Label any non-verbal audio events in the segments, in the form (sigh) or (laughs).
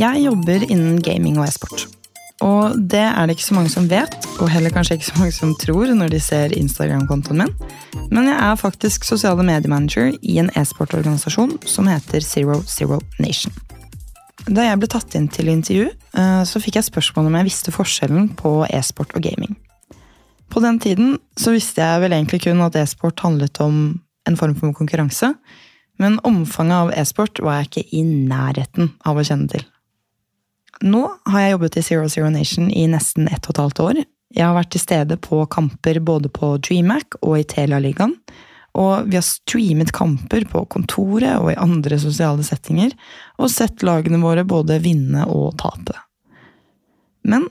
Jeg jobber innen gaming og e-sport. Og det er det ikke så mange som vet, og heller kanskje ikke så mange som tror når de ser Instagram-kontoen min. Men jeg er faktisk sosiale mediemanager i en e-sportorganisasjon som heter Zero Zero Nation. Da jeg ble tatt inn til intervju, eh, så fikk jeg spørsmål om jeg visste forskjellen på e-sport og gaming. På den tiden så visste jeg vel egentlig kun at e-sport handlet om en form for konkurranse, men omfanget av e-sport var jeg ikke i nærheten av å kjenne til. Nå har jeg jobbet i Zero Zero Nation i nesten ett og et halvt år. Jeg har vært til stede på kamper både på DreamHack og i Telialigaen. Og vi har streamet kamper på kontoret og i andre sosiale settinger, og sett lagene våre både vinne og tape. Men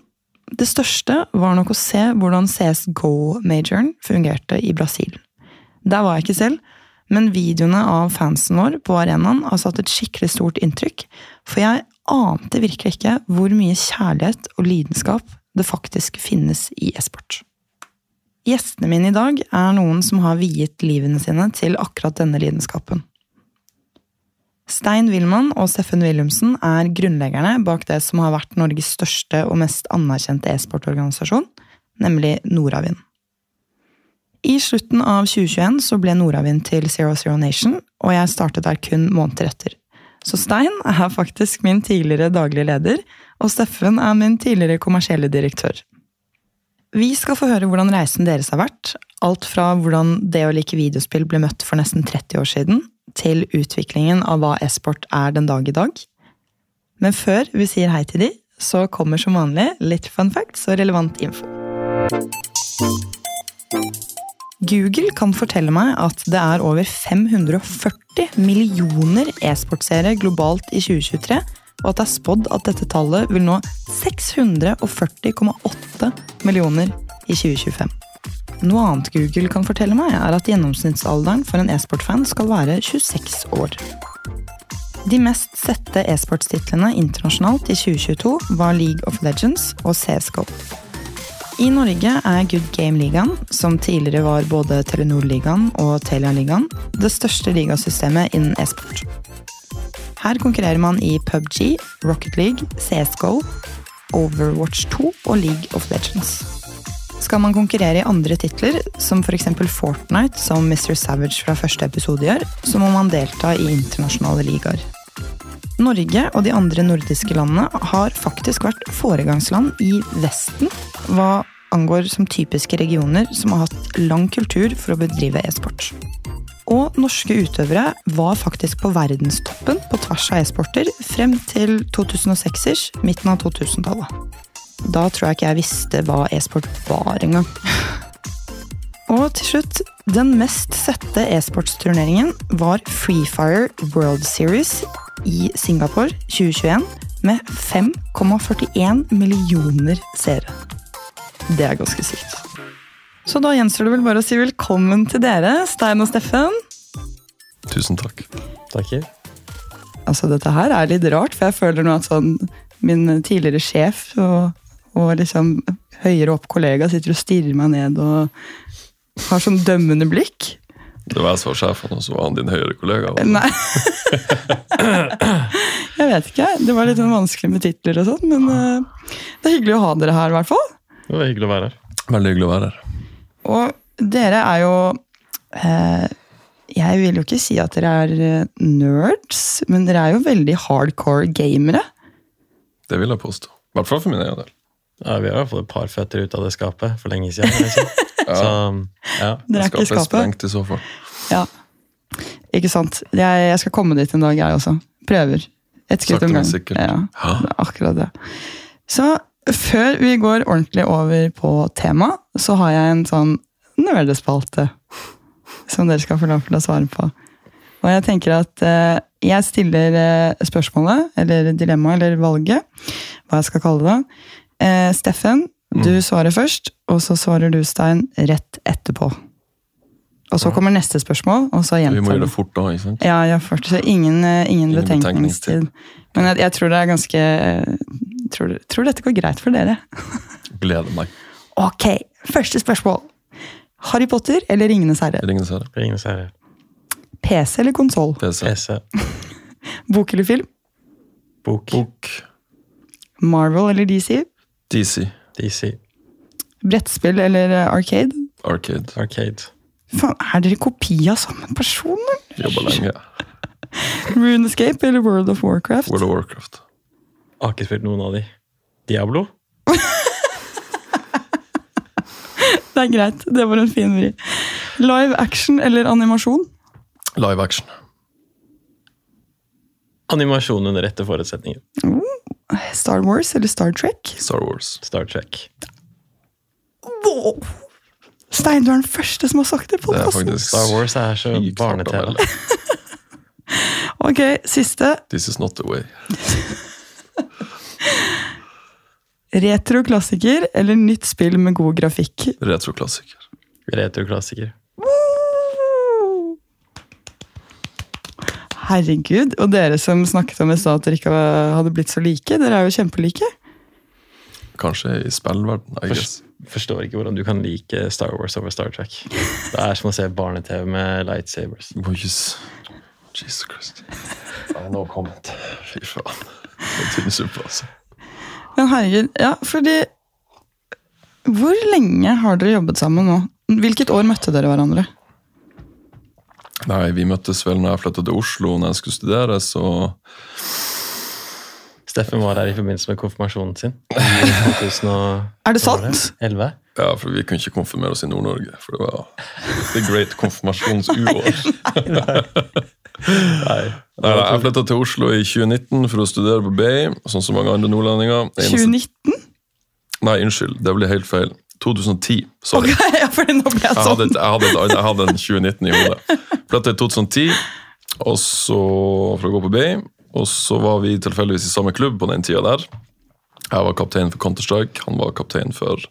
det største var nok å se hvordan CSGO-majoren fungerte i Brasil. Der var jeg ikke selv, men videoene av fansen vår på arenaen har satt et skikkelig stort inntrykk, for jeg ante virkelig ikke hvor mye kjærlighet og lidenskap det faktisk finnes i e-sport. Gjestene mine i dag er noen som har viet livene sine til akkurat denne lidenskapen. Stein Wilman og Steffen Wilhelmsen er grunnleggerne bak det som har vært Norges største og mest anerkjente e-sportorganisasjon, nemlig Nordavind. I slutten av 2021 så ble Nordavind til Zero Zero Nation, og jeg startet der kun måneder etter. Så Stein er faktisk min tidligere daglige leder, og Steffen er min tidligere kommersielle direktør. Vi skal få høre hvordan reisen deres har vært. Alt fra hvordan det å like videospill ble møtt for nesten 30 år siden, til utviklingen av hva e-sport er den dag i dag. Men før vi sier hei til de, så kommer som vanlig litt fun facts og relevant info. Google kan fortelle meg at det er over 540 millioner e-sportseere globalt i 2023, og at det er spådd at dette tallet vil nå 640,8 millioner i 2025. Noe annet Google kan fortelle meg, er at gjennomsnittsalderen for en e-sportfan skal være 26 år. De mest sette e-sportstitlene internasjonalt i 2022 var League of Legends og CSGO. I Norge er Good Game-ligaen, som tidligere var både Telenor-ligaen og Telia-ligaen, det største ligasystemet innen e-sport. Her konkurrerer man i PubG, Rocket League, CSGO, Overwatch 2 og League of Legends. Skal man konkurrere i andre titler, som f.eks. Fortnite, som Mr. Savage fra første episode gjør, så må man delta i internasjonale ligaer. Norge og de andre nordiske landene har faktisk vært foregangsland i Vesten hva angår som typiske regioner som har hatt lang kultur for å bedrive e-sport. Og norske utøvere var faktisk på verdenstoppen på tvers av e-sporter frem til 2006-ers, midten av 2000-tallet. Da tror jeg ikke jeg visste hva e-sport var engang. (laughs) Og til slutt, den mest sette e-sportsturneringen var Free Fire World Series i Singapore 2021 med 5,41 millioner seere. Det er ganske sykt. Så da gjenstår det vel bare å si velkommen til dere, Stein og Steffen. Tusen takk. Takker. Altså, dette her er litt rart, for jeg føler nå at sånn min tidligere sjef og, og liksom høyere opp kollega sitter og stirrer meg ned og har sånn dømmende blikk. Det var jeg som var sjefen, og så var han din høyere kollega. Nei. jeg vet ikke. Det var litt sånn vanskelig med titler og sånn, men eh, det er hyggelig å ha dere her, i hvert fall. Det var hyggelig å være her. Veldig hyggelig å være her. Og dere er jo eh, Jeg vil jo ikke si at dere er eh, nerds, men dere er jo veldig hardcore gamere. Det vil jeg påstå. I hvert fall for min egen del. Ja, vi har i hvert fall et par føtter ut av det skapet for lenge siden. Så, ja. Dere er ikke i Skapet er sprengt i så fall. Ja. Ikke sant. Jeg, jeg skal komme dit en dag, jeg også. Prøver. Et skritt om gangen. Ja, det akkurat det. Så før vi går ordentlig over på tema, så har jeg en sånn nerdespalte som dere skal få lov til å svare på. Og jeg tenker at eh, jeg stiller eh, spørsmålet, eller dilemmaet, eller valget, hva jeg skal kalle det. Eh, Steffen, du svarer først, og så svarer du, Stein, rett etterpå. Og så kommer neste spørsmål, og så Vi må gjøre det fort da, ikke sant? Ja, ja fort. så ingen, eh, ingen, Ingen betenkningstid. Men jeg, jeg tror det er ganske tror, tror dette går greit for dere. (laughs) Gleder meg. Ok, første spørsmål. Harry Potter eller Ringenes herre? Ringenes herre. Ringenes herre. PC eller konsoll? PC. PC. (laughs) Bok eller film? Bok. Bok. Marvel eller DC? DC. DC, Brettspill eller eh, Arcade? Arcade. Arcade. Faen, er dere kopi av samme person? eller? Jobba lenge. (laughs) Runescape eller World of Warcraft? World of Warcraft. Jeg Har ikke spilt noen av de. Diablo? (laughs) Det er greit, det var en fin vri. Live action eller animasjon? Live action. Animasjon under rette forutsetninger. Star Wars eller Star Trek? Star Wars. Star Trek. Wow. Stein, du er den første som har sagt det på Det er faktisk Star Wars er så barne-TV. (laughs) Ok, siste. This is not the way. (laughs) Retro-klassiker eller nytt spill med god grafikk? Retroklassiker. Retroklassiker. Herregud, og dere som snakket om i stad at dere ikke hadde blitt så like, dere er jo kjempelike. Kanskje i spillverden, I guess. Forstår ikke hvordan du kan like Star Wars over Star Trek. Det er som å se barne-TV med lightsabers. Boys. Jesus Christ. No comment. Fy faen. Det er tynn suppe, altså. Men herregud, ja, fordi Hvor lenge har dere jobbet sammen nå? Hvilket år møtte dere hverandre? Nei, vi møttes vel når jeg flytta til Oslo når jeg skulle studere, så Steffen var her i forbindelse med konfirmasjonen sin. (laughs) I 2011. Er det sant? Ja, for vi kunne ikke konfirmere oss i Nord-Norge, for det var the great konfirmasjonsuår. (laughs) Nei. Nei, nei, jeg flytta til Oslo i 2019 for å studere på BI, sånn som mange andre nordlendinger. Eneste- 2019? Nei, unnskyld, det ble helt feil. 2010. Sorry. Okay, (laughs) ja, fordi nå ble jeg Jeg hadde, sånn. jeg, hadde jeg hadde en (laughs) 2019 i hodet. Flytta i 2010 og så, for å gå på BI, og så var vi tilfeldigvis i samme klubb på den tida der. Jeg var kaptein for Counter-Strike, han var kaptein for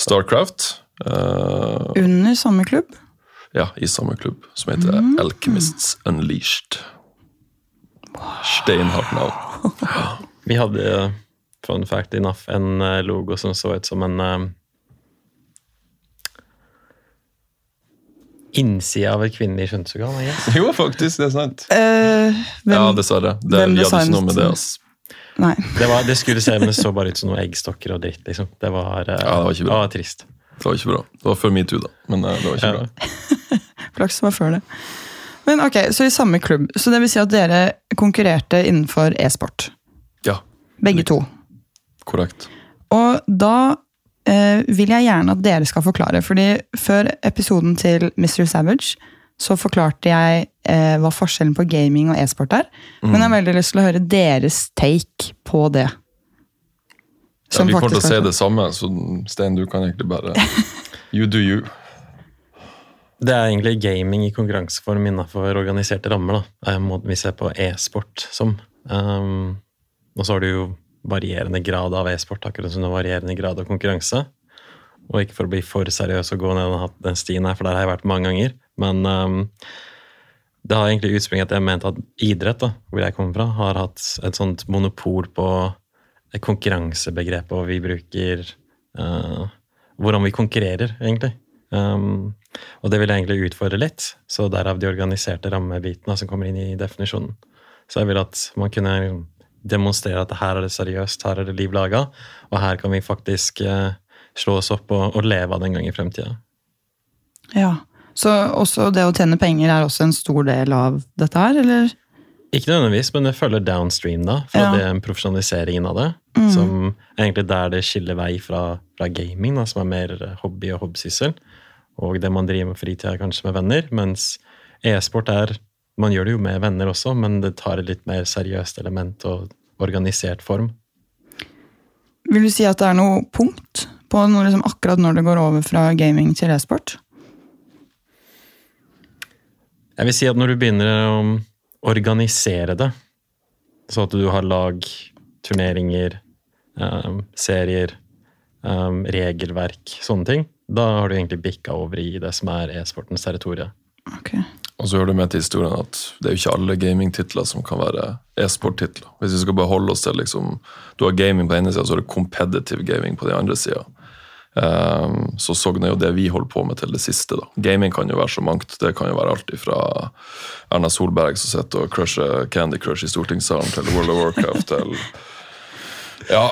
Starcraft. Uh, Under samme klubb? ja, i samme klubb, som heter Alchemists Unleashed. Steinhardt navn. (laughs) Vi hadde, fun fact enough, en eh, logo som så ut som en Innsida av et kvinnelig kjønnsorgan. I. (laughs) Jo, faktisk, det er sant. Uh, hvem? Ja, dessverre. Det, hvem vi hadde ikke noe med det. ass. Nei. Det, var, det skulle se, men så bare ut som noen eggstokker og dritt. liksom. Det var, uh, Ja, det var ikke bra. ah, trist. Det var ikke bra. Det var før metoo, da. Men uh, det var ikke Ja. bra. (laughs) Flaks var før det. Men ok, Så i samme klubb. Så det vil si at dere konkurrerte innenfor e-sport? Ja, Begge to. korrekt. Og da vil jeg gjerne at dere skal forklare, fordi før episoden til Mr. Savage så forklarte jeg eh, hva forskjellen på gaming og e-sport er. Men jeg har veldig lyst til å høre deres take på det. Ja, vi kommer til å si se det samme, så Stein, du kan egentlig bare (laughs) You do you. Det er egentlig gaming i konkurranseform innenfor organiserte rammer. da, eh, måten vi ser på e-sport som. Um, og så har du jo varierende grad av e-sport, akkurat som det er varierende grad av konkurranse. Og ikke for å bli for seriøs og gå ned den- stien her, for der har jeg vært mange ganger. Men um, det har egentlig utspring at jeg mente at idrett, da, hvor jeg kommer fra, har hatt et sånt monopol på konkurransebegrepet, og vi bruker uh, hvordan vi konkurrerer, egentlig. Um, og det vil jeg egentlig utfordre litt, så derav de organiserte rammebitene som kommer inn i definisjonen. Så jeg vil at man kunne demonstrere at her er det seriøst, her er det liv laga, og her kan vi faktisk eh, slå oss opp og, og leve av det en gang i fremtida. Ja. Så også det å tjene penger er også en stor del av dette her, eller? Ikke nødvendigvis, men det følger downstream, da. For Ja. det en profesjonalisering av det. Som er egentlig der det skiller vei fra, fra gaming, da, som er mer hobby og hobbysyssel. Og det man driver med fritida, kanskje med venner. Mens e-sport er Man gjør det jo med venner også, men det tar et litt mer seriøst element og organisert form. Vil du si at det er noe punkt på noe, liksom, akkurat når det går over fra gaming til e-sport? Jeg vil si at når du begynner å organisere det, så at du har lag, turneringer, um, serier, um, regelverk, sånne ting, da har du egentlig bikka over i det som er e-sportens territorie. Ok. Og så hører det med til historien at det er jo ikke alle gamingtitler som kan være e-sport-titler. Hvis vi skal bare holde oss til liksom, Du har gaming på ene sida, så har du competitive gaming på den andre sida. Um, så Sogn er jo det vi holder på med til det siste. da. Gaming kan jo være så mangt. Det kan jo være alt fra Erna Solberg som sitter og crusher Candy Crush i stortingssalen, til World of Warcraft, til Ja,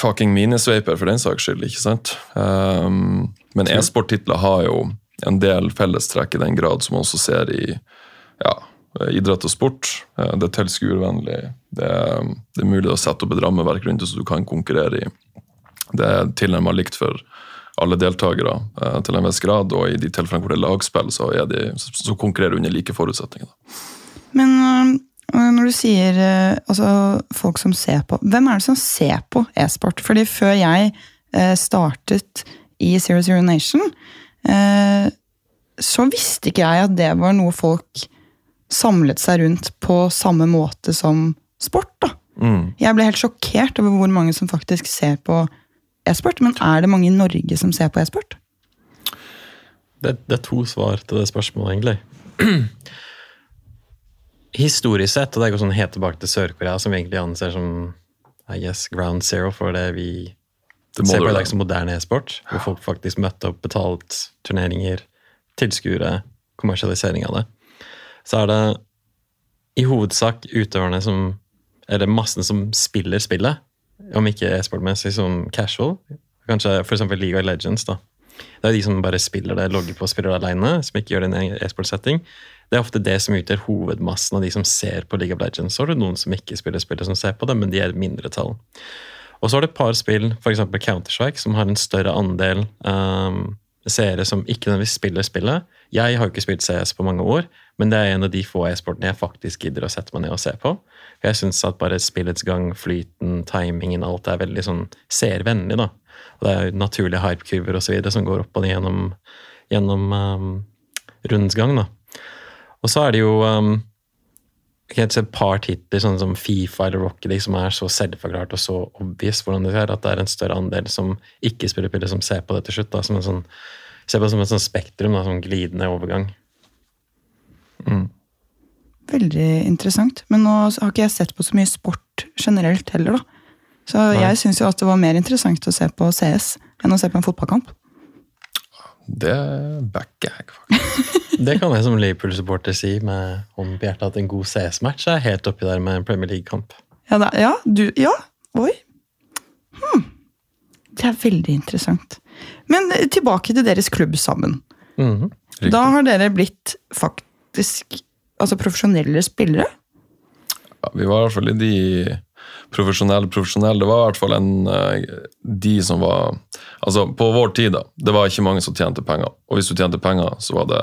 fucking minisveiper for den saks skyld, ikke sant? Um, men e-sporttitler har jo en del fellestrekk i den grad som man også ser i ja, idrett og sport. Eh, det er tilskuervennlig. Det, det er mulig å sette opp et rammeverk rundt det så du kan konkurrere i. Det er tilnærmet likt for alle deltakere eh, til en viss grad, og i de tilfellene hvor det er lagspill, så, er de, så konkurrerer du under like forutsetninger. Men øh, når du sier altså, folk som ser på Hvem er det som ser på e-sport? Fordi før jeg startet i Zero Zero Nation, så visste ikke jeg at det var noe folk samlet seg rundt på samme måte som sport. da. Mm. Jeg ble helt sjokkert over hvor mange som faktisk ser på e-sport. Men er det mange i Norge som ser på e-sport? Det, det er to svar til det spørsmålet, egentlig. (clears throat) Historisk sett, og det går sånn helt tilbake til Sør-Korea, som egentlig anser som I guess, ground zero for det vi Det Se på i dag som moderne e-sport. Hvor folk faktisk møtte opp, betalt turneringer, tilskuere, kommersialisering av det. Så er det i hovedsak utøverne som Eller massen som spiller spillet, om ikke e-sportmessig som casual. Kanskje f.eks. League of Legends. da. Det er de som bare spiller det, logger på og spiller det alene, som ikke gjør det i en e-sport-setting. Det er ofte det som utgjør hovedmassen av de som ser på League of Legends. Så har du noen som ikke spiller spillet, som ser på det, men de er et mindretall. Og så har du et par spill, f.eks. Counter-Strike, som har en større andel um, seere som ikke nødvendigvis spiller spillet. Jeg har jo ikke spilt CS på mange år, men det er en av de få e-sportene jeg faktisk gidder å sette meg ned og se på. Jeg syns at bare spillets gang, flyten, timingen, alt er veldig sånn seervennlig, da. Og det er jo naturlige hypekurver osv. som går opp og ned gjennom, gjennom um, rundens gang, da. Og så er det jo um, et par titler, sånn som Fifa eller Rocket League, som er så selvforklart og så obvious hvordan det er, at det er en større andel som ikke spiller piller, som ser på det til slutt. Da, som en sånn, ser på det som et sånn spektrum, da, sånn glidende overgang. Veldig interessant. Men nå har ikke jeg sett på så mye sport generelt heller, da. Så jeg syns jo at det var mer interessant å se på CS enn å se på en fotballkamp. Det backer jeg, faktisk. (laughs) Det kan jeg som Liverpool-supporter si med hånden på hjertet, at en god CS-match er helt oppi der med en Premier League-kamp. Ja, da, ja, du, ja, oi. Hmm. Det er veldig interessant. Men eh, tilbake til deres klubb sammen. Mm -hmm. Da har dere blitt faktisk altså profesjonelle spillere. Ja, vi var i hvert fall i de profesjonelle profesjonelle. Det var i hvert fall en, eh, de som var Altså, på vår tid, da. Det var ikke mange som tjente penger. Og hvis du tjente penger, så var det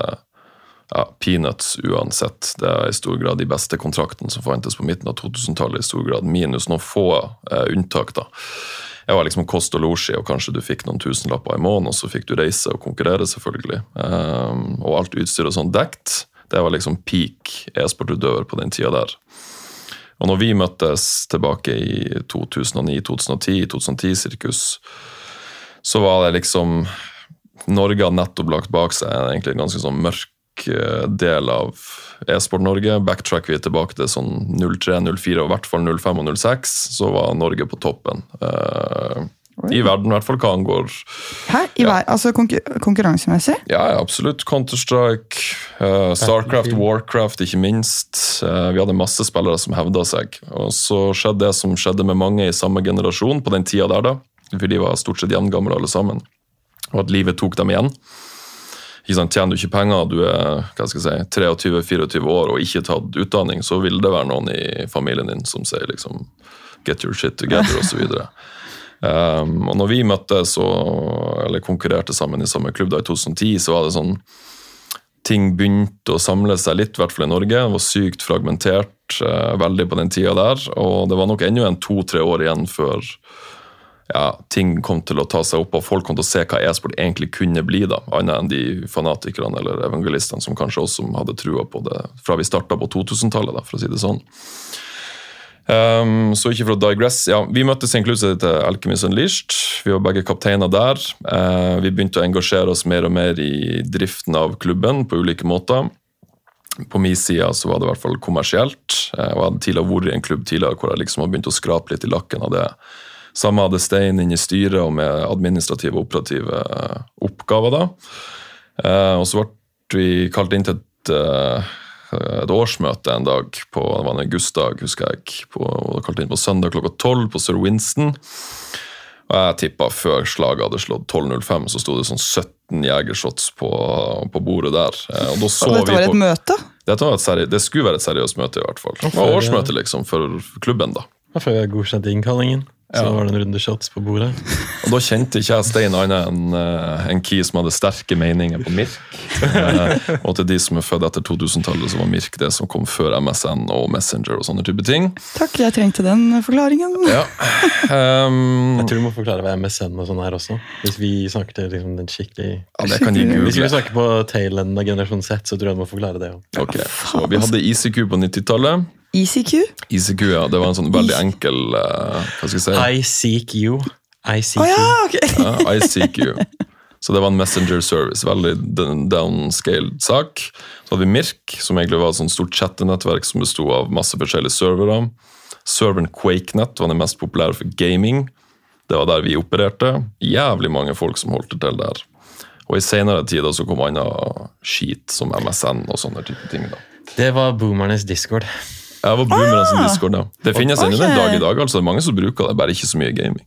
ja, peanuts uansett. Det er i stor grad de beste kontraktene som fantes på midten av 2000-tallet, i stor grad minus noen få eh, unntak. da. Jeg var liksom kost og losji, og kanskje du fikk noen tusenlapper i måneden, og så fikk du reise og konkurrere, selvfølgelig. Um, og alt utstyr og sånn dekt. Det var liksom peak e-sportutøver på den tida der. Og når vi møttes tilbake i 2009-2010, 2010-sirkus, så var det liksom Norge hadde nettopp lagt bak seg egentlig en ganske sånn mørk eh, del av e-sport-Norge. Backtrack vi tilbake til sånn 03, 04 og i hvert fall 05 og 06, så var Norge på toppen. I verden, i hvert fall hva angår Hæ? I hver, altså konkur konkurransemessig? ja, ja, absolutt. Counter-Strike, uh, Starcraft, Warcraft, ikke minst. Uh, vi hadde masse spillere som hevda seg. Og så skjedde det som skjedde med mange i samme generasjon på den tida der, da. For de var stort sett jevngamle alle sammen. Og at livet tok dem igjen. Ikke sant? Tjener du ikke penger, du er hva skal jeg si, 23-24 år og ikke tatt utdanning, så vil det være noen i familien din som sier liksom get your shit together, osv. (laughs) Um, og når vi møttes og, eller konkurrerte sammen i samme klubb da i 2010, så var det sånn Ting begynte å samle seg litt, i hvert fall i Norge. Det var sykt fragmentert uh, veldig på den tida der. Og det var nok ennå en to-tre år igjen før ja, ting kom til å ta seg opp, og folk kom til å se hva e-sport egentlig kunne bli, da, annet enn de fanatikerne eller evangelistene som kanskje også hadde trua på det fra vi starta på 2000-tallet, da, for å si det sånn. Um, så ikke for å digress. Ja, vi i en klubb som Alchemist Unleashed. Vi var begge kapteiner der. Uh, vi begynte å engasjere oss mer og mer i driften av klubben på ulike måter. På min side så var det i hvert fall kommersielt. Uh, jeg hadde tidligere vært i en klubb tidligere hvor jeg liksom hadde begynt å skrape litt i lakken av det. Samme hadde Stein inn i styret og med administrative og operative uh, oppgaver. da. Uh, og så ble vi kalt inn til et uh, et årsmøte en dag på det var en augustdag, husker jeg. På, og kalte inn på søndag klokka tolv på Sir Winston. Og jeg tippa før slaget hadde slått 12.05, så sto det sånn 17 jegershots på, på bordet der. Eh, Og da så Og dette vi var på, et møte? dette var et seri det skulle være et seriøst møte, i hvert fall. Det var årsmøte liksom for klubben, da. Før vi godkjente innkallingen, så Ja. var det en runde shots på bordet. Og da kjente ikke jeg Stein annet enn eh, en key som hadde sterke meninger på Mirk. Eh, og til de som er født etter 2000-tallet, så var Mirk det som kom før MSN og Messenger og sånne type ting. Takk, jeg trengte den forklaringen. Ja. um, Jeg tror du må forklare hva MSN og sånn er også. Hvis vi snakker til liksom, den skikkelig ja, det kan de Hvis vi snakker på tail-end av generasjon Z, så tror jeg du må forklare det òg. Okay. så Vi hadde ICQ på 90-tallet. ECQ? ICQ, ja, det var en sånn veldig enkel uh, Hva skal jeg si? I seek you. I seek Å ja, okay. ok! Ja, ICQ. Så det var en messenger service. Veldig downscaled sak. Så hadde vi Mirk, som egentlig var et sånt stort chattenettverk som besto av masse forskjellige servere. Serveren QuakeNet var den mest populære for gaming. Det var der vi opererte. Jævlig mange folk som holdt det til der. Og i senere tider så kom annet skit som MSN og sånne type ting. da. Det var boomernes discord. Jeg var boomernes Ah! Discord, ja. Det finnes ennå okay. den dag i dag. altså Det er mange som bruker det, bare ikke så mye gaming.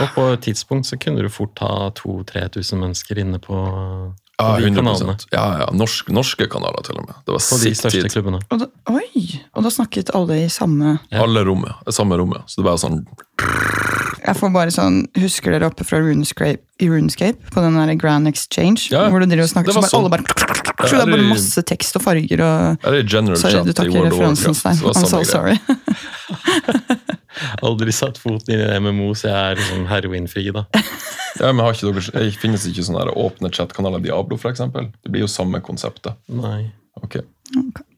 Og på et tidspunkt så kunne du fort ha 2000-3000 mennesker inne på, på Ja, de kanalene. Ja, ja. Norsk, norske kanaler, til og med. Det var På de største tid. klubbene. Og da, oi! Og da snakket alle i samme Ja. Alle rommet, samme rommet. Så det var sånn Jeg får bare sånn Husker dere oppe fra Runescape, i Runescape? På den der Grand Exchange? Ja, hvor du driver og snakker så bare, alle bare Så det er bare masse tekst og farger og det Sorry, du tar i ikke referansen, Stein. I'm so sorry. (laughs) (laughs) Aldri satt foten inn i en MMO, så jeg er liksom heroinfri, da. Ja, men har ikke dere, jeg Finnes ikke sånne her åpne chatkanaler Diablo, eksempel? Det blir jo samme konseptet. Nei. Ok,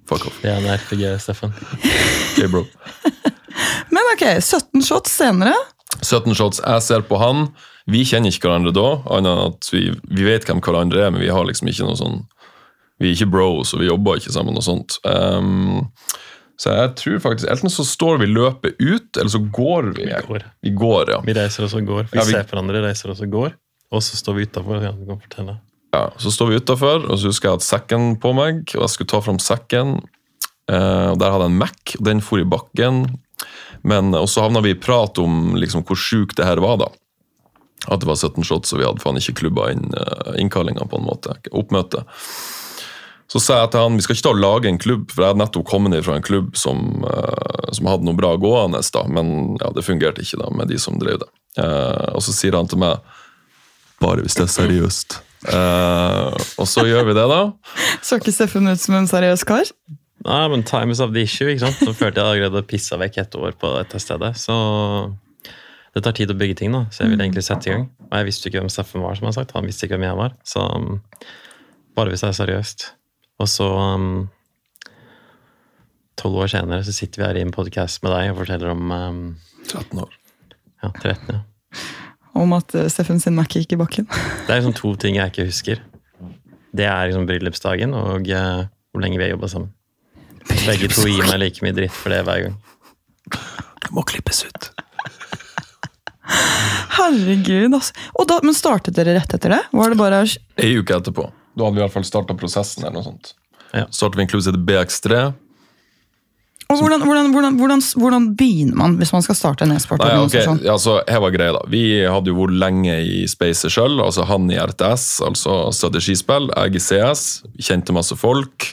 fuck off. Det er en RPG, Steffen. (laughs) Ok, bro. (laughs) Men ok, 17 shots senere. 17 shots, jeg ser på han. Vi kjenner ikke hverandre da, annet enn at vi, vi vet hvem hverandre er, men vi har liksom ikke noe sånn Vi er ikke bros, og vi jobber ikke sammen og sånt. Ehm, så jeg tror faktisk Enten så står vi løpet ut, eller så går vi. Vi går. Vi går, ja. Vi reiser oss og går. Vi, Ja, vi- ser hverandre, reiser oss og går. Og så står vi utafor. Ja. Ja, så står vi utafor, og så husker jeg at sekken på meg, og jeg skulle ta fram sekken. Eh, og Der hadde jeg en Mac, og den for i bakken. Men, og så havna vi i prat om liksom, hvor sjukt det her var, da. At det var 17 shots, og vi hadde faen ikke klubba inn uh, innkallinga, på en måte. Oppmøte. Så sa jeg til han vi skal ikke ta og lage en klubb, for jeg hadde nettopp kommet ned fra en klubb som, eh, som hadde noe bra gående, da, men ja, det fungerte ikke da med de som drev det. Eh, og så sier han til meg bare hvis det er seriøst. Uh, og så gjør vi det, da. Så ikke Steffen ut som en seriøs kar? Nei, men time is of the issue, ikke sant? Så følte jeg jeg greide å pisse vekk et år på dette stedet. Så det tar tid å bygge ting, da. Så jeg ville egentlig sette i gang. Og jeg visste ikke hvem Steffen var, som jeg har sagt. Han visste ikke hvem jeg var. Så um, bare hvis det er seriøst. Og så um, Tolv år senere så sitter vi her i en podkast med deg og forteller om um, 13 år. ja, 13, ja. Om at eh, Steffen sin Mac gikk i bakken. (laughs) Det er liksom to ting jeg ikke husker. Det er liksom bryllupsdagen og uh, hvor lenge vi har jobba sammen. Begge to gir meg like mye dritt for det hver gang. Det må klippes ut. Herregud, altså. Og da, men startet dere rett etter det? Var det bare Ei uke etterpå. Da hadde vi i hvert fall starta prosessen. eller noe sånt. Ja. Startet vi en klubb som heter BX3. Og hvordan, hvordan, hvordan, hvordan, hvordan begynner man hvis man skal starte en Nei, ok, e-sportorganisasjon? altså, her var greia da. Vi hadde jo vært lenge i spacet sjøl. Altså han i RTS, altså strategispill. Jeg i CS. Kjente masse folk.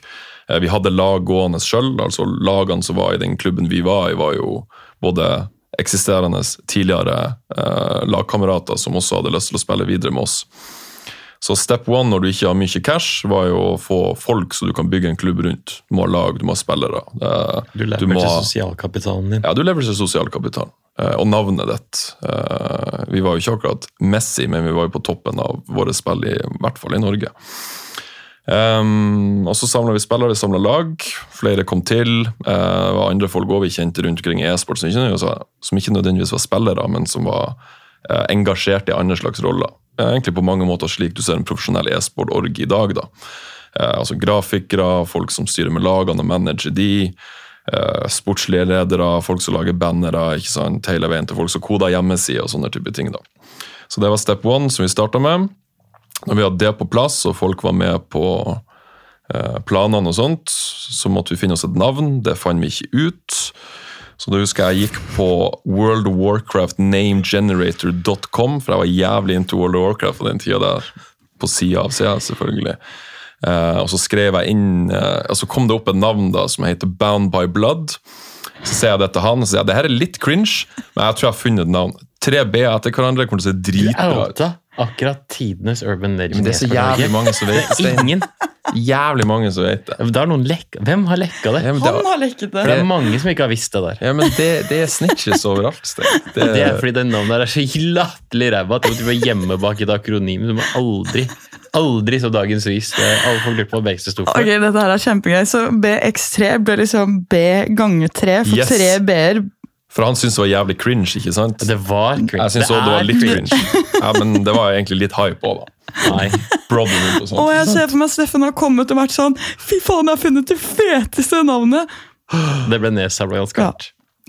Eh, Vi hadde lag gående sjøl. Altså lagene som var i den klubben vi var i, var jo både eksisterende tidligere eh, lagkamerater som også hadde lyst til å spille videre med oss. Så step one når du ikke har mye cash, var jo å få folk så du kan bygge en klubb rundt. Du må ha lag, du må ha spillere. Du må lever til sosialkapitalen din. ja, du lever til sosialkapital. Eh, og navnet ditt. Eh, vi var jo ikke akkurat Messi, men vi var jo på toppen av våre spill, i, i hvert fall i Norge. Um, og så samla vi spillere, samla lag. Flere kom til. Uh, det var andre folk også vi kjente rundt omkring e-sport som, som ikke nødvendigvis var spillere, men som var uh, engasjert i andre slags roller. Eh, egentlig på mange måter slik du ser en profesjonell e-sport-org i dag. da. Eh, altså Grafikere, folk som styrer med lagene og manager de. eh, sportslige ledere, folk som lager bannere, ikke sant, hele veien til folk som koder hjemmesider og sånne type ting. da. Så det var step one som vi starta med. Når vi hadde det på plass, og folk var med på planene og sånt, så måtte vi finne oss et navn. Det fant vi ikke ut. Så da husker jeg jeg gikk på World of Warcraft namegenerator.com, for jeg var jævlig into World of Warcraft på den tida der. På sida av sida, selvfølgelig. Eh, og så skrev jeg inn eh, og Så kom det opp et navn da som heter Bound by Blood. Så ser jeg det til han og så sier jeg, det her er litt cringe, men jeg tror jeg har funnet et navn. Tre B-er etter hverandre kommer til å se dritbra ut. Akkurat tidenes urban legend. Men det er så jævlig mange som vet det. Det er ingen. Jævlig mange som vet det. Det er noen lekka. Hvem har lekka det? Ja, det var... Han har lekket det! For det er mange som ikke har visst det der. ja, men det, det er snitches overalt. Sten. (laughs) Det, Det er fordi det navnet der er så latterlig ræva at du må gjemme bak et akronym. Du må aldri, aldri som dagens vis. Alle folk lurer på hva BXT sto for. Ok, dette her er kjempegøy. Så BX3 ble liksom B ganger 3 for Yes. tre B-er. For han syntes det var jævlig cringe, ikke sant? Det var cringe. Jeg syns òg det var litt cringe. Ja, Men det var egentlig litt hype òg, da. Nei. Brotherhood og Og sånt. jeg ser for meg Steffen har kommet og vært sånn Fy faen, jeg har funnet det feteste navnet! Det ble nedsabla ganske Ja.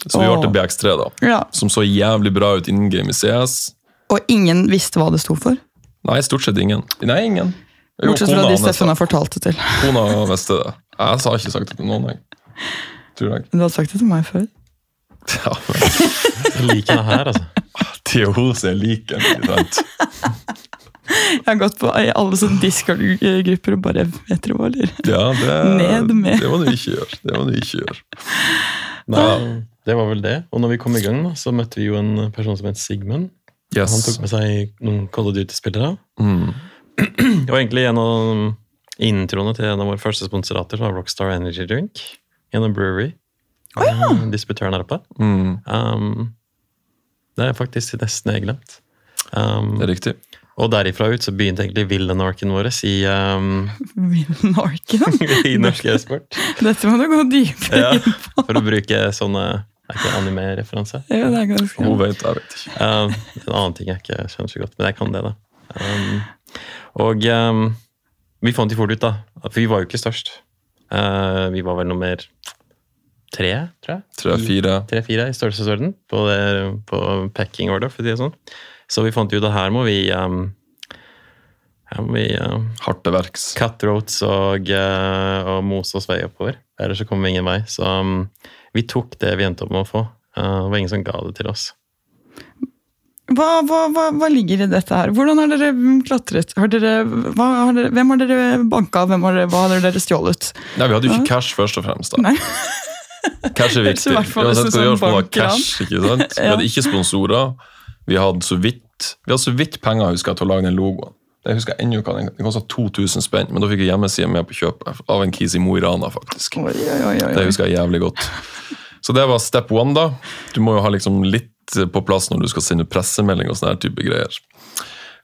Så vi ble til BX3, da. Ja. Som så jævlig bra ut innen game i CS. Og ingen visste hva det sto for. Nei, stort sett ingen. Nei, ingen. Jo, Bortsett fra de Steffen har fortalt det til. Kona visste det. Jeg har ikke sagt det til noen, jeg. Tror jeg. Du hadde sagt det til meg før. (laughs) Ja, Jeg liker det her, altså. er jo er lik en, ikke sant? Jeg har gått på i alle sånne Discord-grupper og bare Vet dere hva, eller? Ja, det, Ned med. det må du ikke gjøre. Det må du ikke gjøre. Nei, det var vel det. Og når vi kom i gang, da, så møtte vi jo en person som het Sigmund. Han tok med seg noen Call of Duty-spillere. Mm. Det var egentlig en av introene til en av våre første sponsorater, som var Rockstar Energy Drink. Gjennom Brewery. Oh, Distributøren her oppe. Mm. Um, det er faktisk nesten jeg glemt. Um, Det er riktig. og derifra ut så begynte egentlig Villenarken vår i, um, (laughs) Villenarken? (laughs) i norsk e-sport. (laughs) Dette må du gå dypere Ja, inn på. for å bruke sånne Er ikke anime-referanse? Ja, det er ganske Hun vet, jeg vet ikke. Um, en annen ting jeg ikke skjønner så godt, men jeg kan det, da. Um, og um, vi fant jo fort ut, da, for vi var jo ikke størst. Uh, vi var vel nummer tre, tror jeg. Tre-fire. Tre-fire i størrelsesorden på, det, på packing order, for å si det sånn. Så vi fant jo det her må vi um, her må vi uh, Hardt til verks. cutthroats og, uh, og mose oss vei oppover. Ellers så kommer vi ingen vei. Så um, vi tok det vi endte opp med å få. Uh, det var ingen som ga det til oss. hva, hva, hva, hva ligger i dette her? Hvordan har dere klatret? Har dere, hva, har dere, hvem har dere banka? Hvem har dere, hva har dere stjålet? Nei, vi hadde jo ikke cash, først og fremst. da. Nei. (laughs) Cash er viktig. Uansett hva du gjør, sånn for å ha cash. ikke sant? (laughs) Vi hadde ikke sponsorer. Vi hadde så vidt Vi hadde så vidt penger husker jeg, til å lage den logoen. Det husker ennå hva Den kosta 2000 spenn, men da fikk jeg hjemmeside med på kjøpet av en kis i Mo i Rana. faktisk. Oi, oi, oi. Det husker jeg jævlig godt. Så det var step one, da. Du må jo ha liksom litt på plass når du skal sende pressemelding og sånne type greier.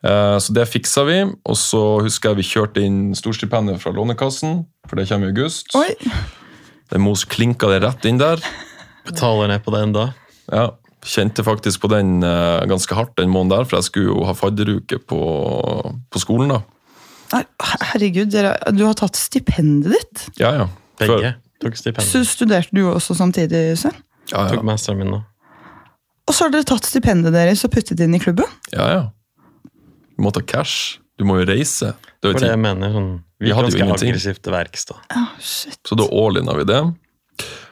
Eh, Så det fiksa vi, og så husker jeg vi kjørte inn storstipendet fra Lånekassen, for det kommer i august. Oi. Det Mos klinka det rett inn der. Betaler ned på det enda. Ja, Kjente faktisk på den eh, ganske hardt den måneden der, for jeg skulle jo ha fadderuke på, på skolen. da. Herregud, dere, du har tatt stipendet ditt. Ja, ja. Før- Begge tok stipendet. Så studerte du også samtidig, Svein? Ja, ja. Tok masteren min nå. Og så har dere tatt stipendet deres og puttet det inn i klubben? ja, ja. Vi må ta cash. Du må jo reise. Det er jo For det jeg mener sånn Vi hadde jo ingenting. aggressivt da. Oh, shit. Så da all-inna vi det.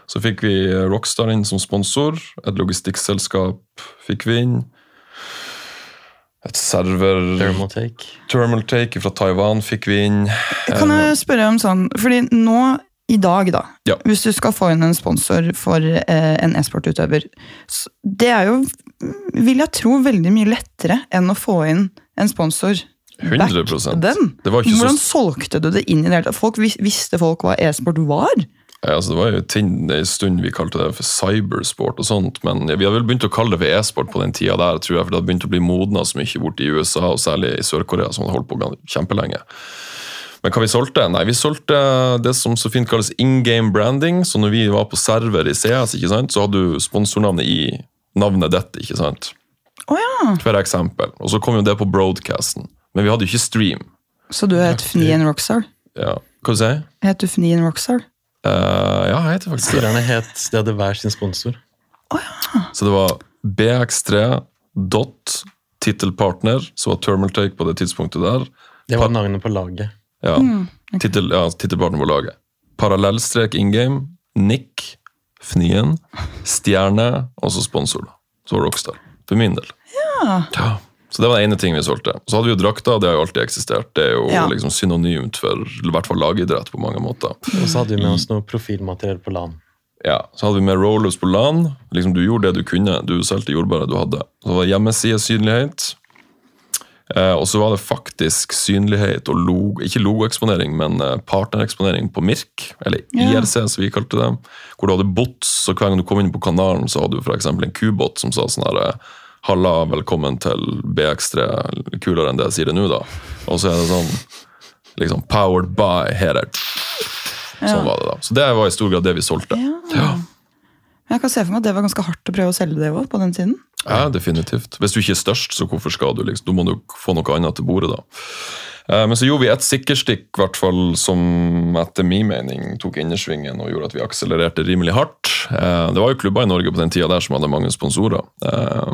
Så fikk vi Rockstar inn som sponsor. Et logistikkselskap fikk vi inn. Et server Thermaltake. Thermaltake fra Taiwan fikk vi inn. Kan jeg spørre om sånn, fordi nå i dag da, Ja. hvis du skal få inn en sponsor for eh, en e-sportutøver, det er jo, vil jeg tro, veldig mye lettere enn å få inn en sponsor. Back 100 den. Det var ikke Hvordan solgte du det inn i det hele tatt? Visste folk hva e-sport var? Ja, altså det var jo en stund vi kalte det for cybersport og sånt, men vi hadde vel begynt å kalle det for e-sport på den tida der, tror jeg, for det hadde begynt å bli modna så mye borte i USA, og særlig i Sør-Korea, som hadde holdt på kjempelenge. Men hva vi solgte? Nei, vi solgte det som så fint kalles in game branding, så når vi var på server i CS, ikke sant, så hadde du sponsornavnet i navnet ditt, ikke sant? Å ja, For eksempel. Og så kom jo det på broadcasten. Men vi hadde jo ikke stream. så du het Fnien Rockstar? Ja, hva sier jeg? Het du Fnien Rockstar? Uh, ja, jeg heter faktisk det. Spillerne het De hadde hver sin sponsor. Så det var BX3 dot tittelpartner, så var Thermaltake på det tidspunktet der. Det var navnet på laget. Ja, Tittel, ja tittelpartner på laget. Parallellstrek in game, Nick, Fnien, Stjerne og så sponsor. da. Så var Rockstar. For min del. Ja. Ja. Så det var den ene ting vi solgte. Så hadde vi jo drakter, det har jo alltid eksistert. Det er jo Ja. liksom synonymt for i hvert fall lagidrett på mange måter. Og så hadde vi med oss noe profilmateriell på LAN. Ja, Så hadde vi med rollers på LAN. Liksom, du gjorde det du kunne. Du solgte jordbæret du hadde. Så var det hjemmesidesynlighet. Eh, og så var det faktisk synlighet og logo, ikke logoeksponering, men eh, partnereksponering på Mirk, eller Ja. IRC som vi kalte det. Hvor du hadde bots, så hver gang du kom inn på kanalen, så hadde du f.eks. en kubot som sa sånn her Halla, velkommen til BX3, kulere enn det jeg sier det nå, da. Og så er det sånn liksom Powered by her er Sånn var det da. Så det var i stor grad det vi solgte. Ja. Jeg kan se for meg at det var ganske hardt å prøve å selge det også, på den tiden. Ja, definitivt. Hvis du ikke er størst, så hvorfor skal du liksom? Da må du få noe annet til bordet, da. Eh, Men så gjorde vi et sikkerstikk hvert fall, som etter min mening tok innersvingen og gjorde at vi akselererte rimelig hardt. Eh, Det var jo klubber i Norge på den tida der som hadde mange sponsorer. Eh,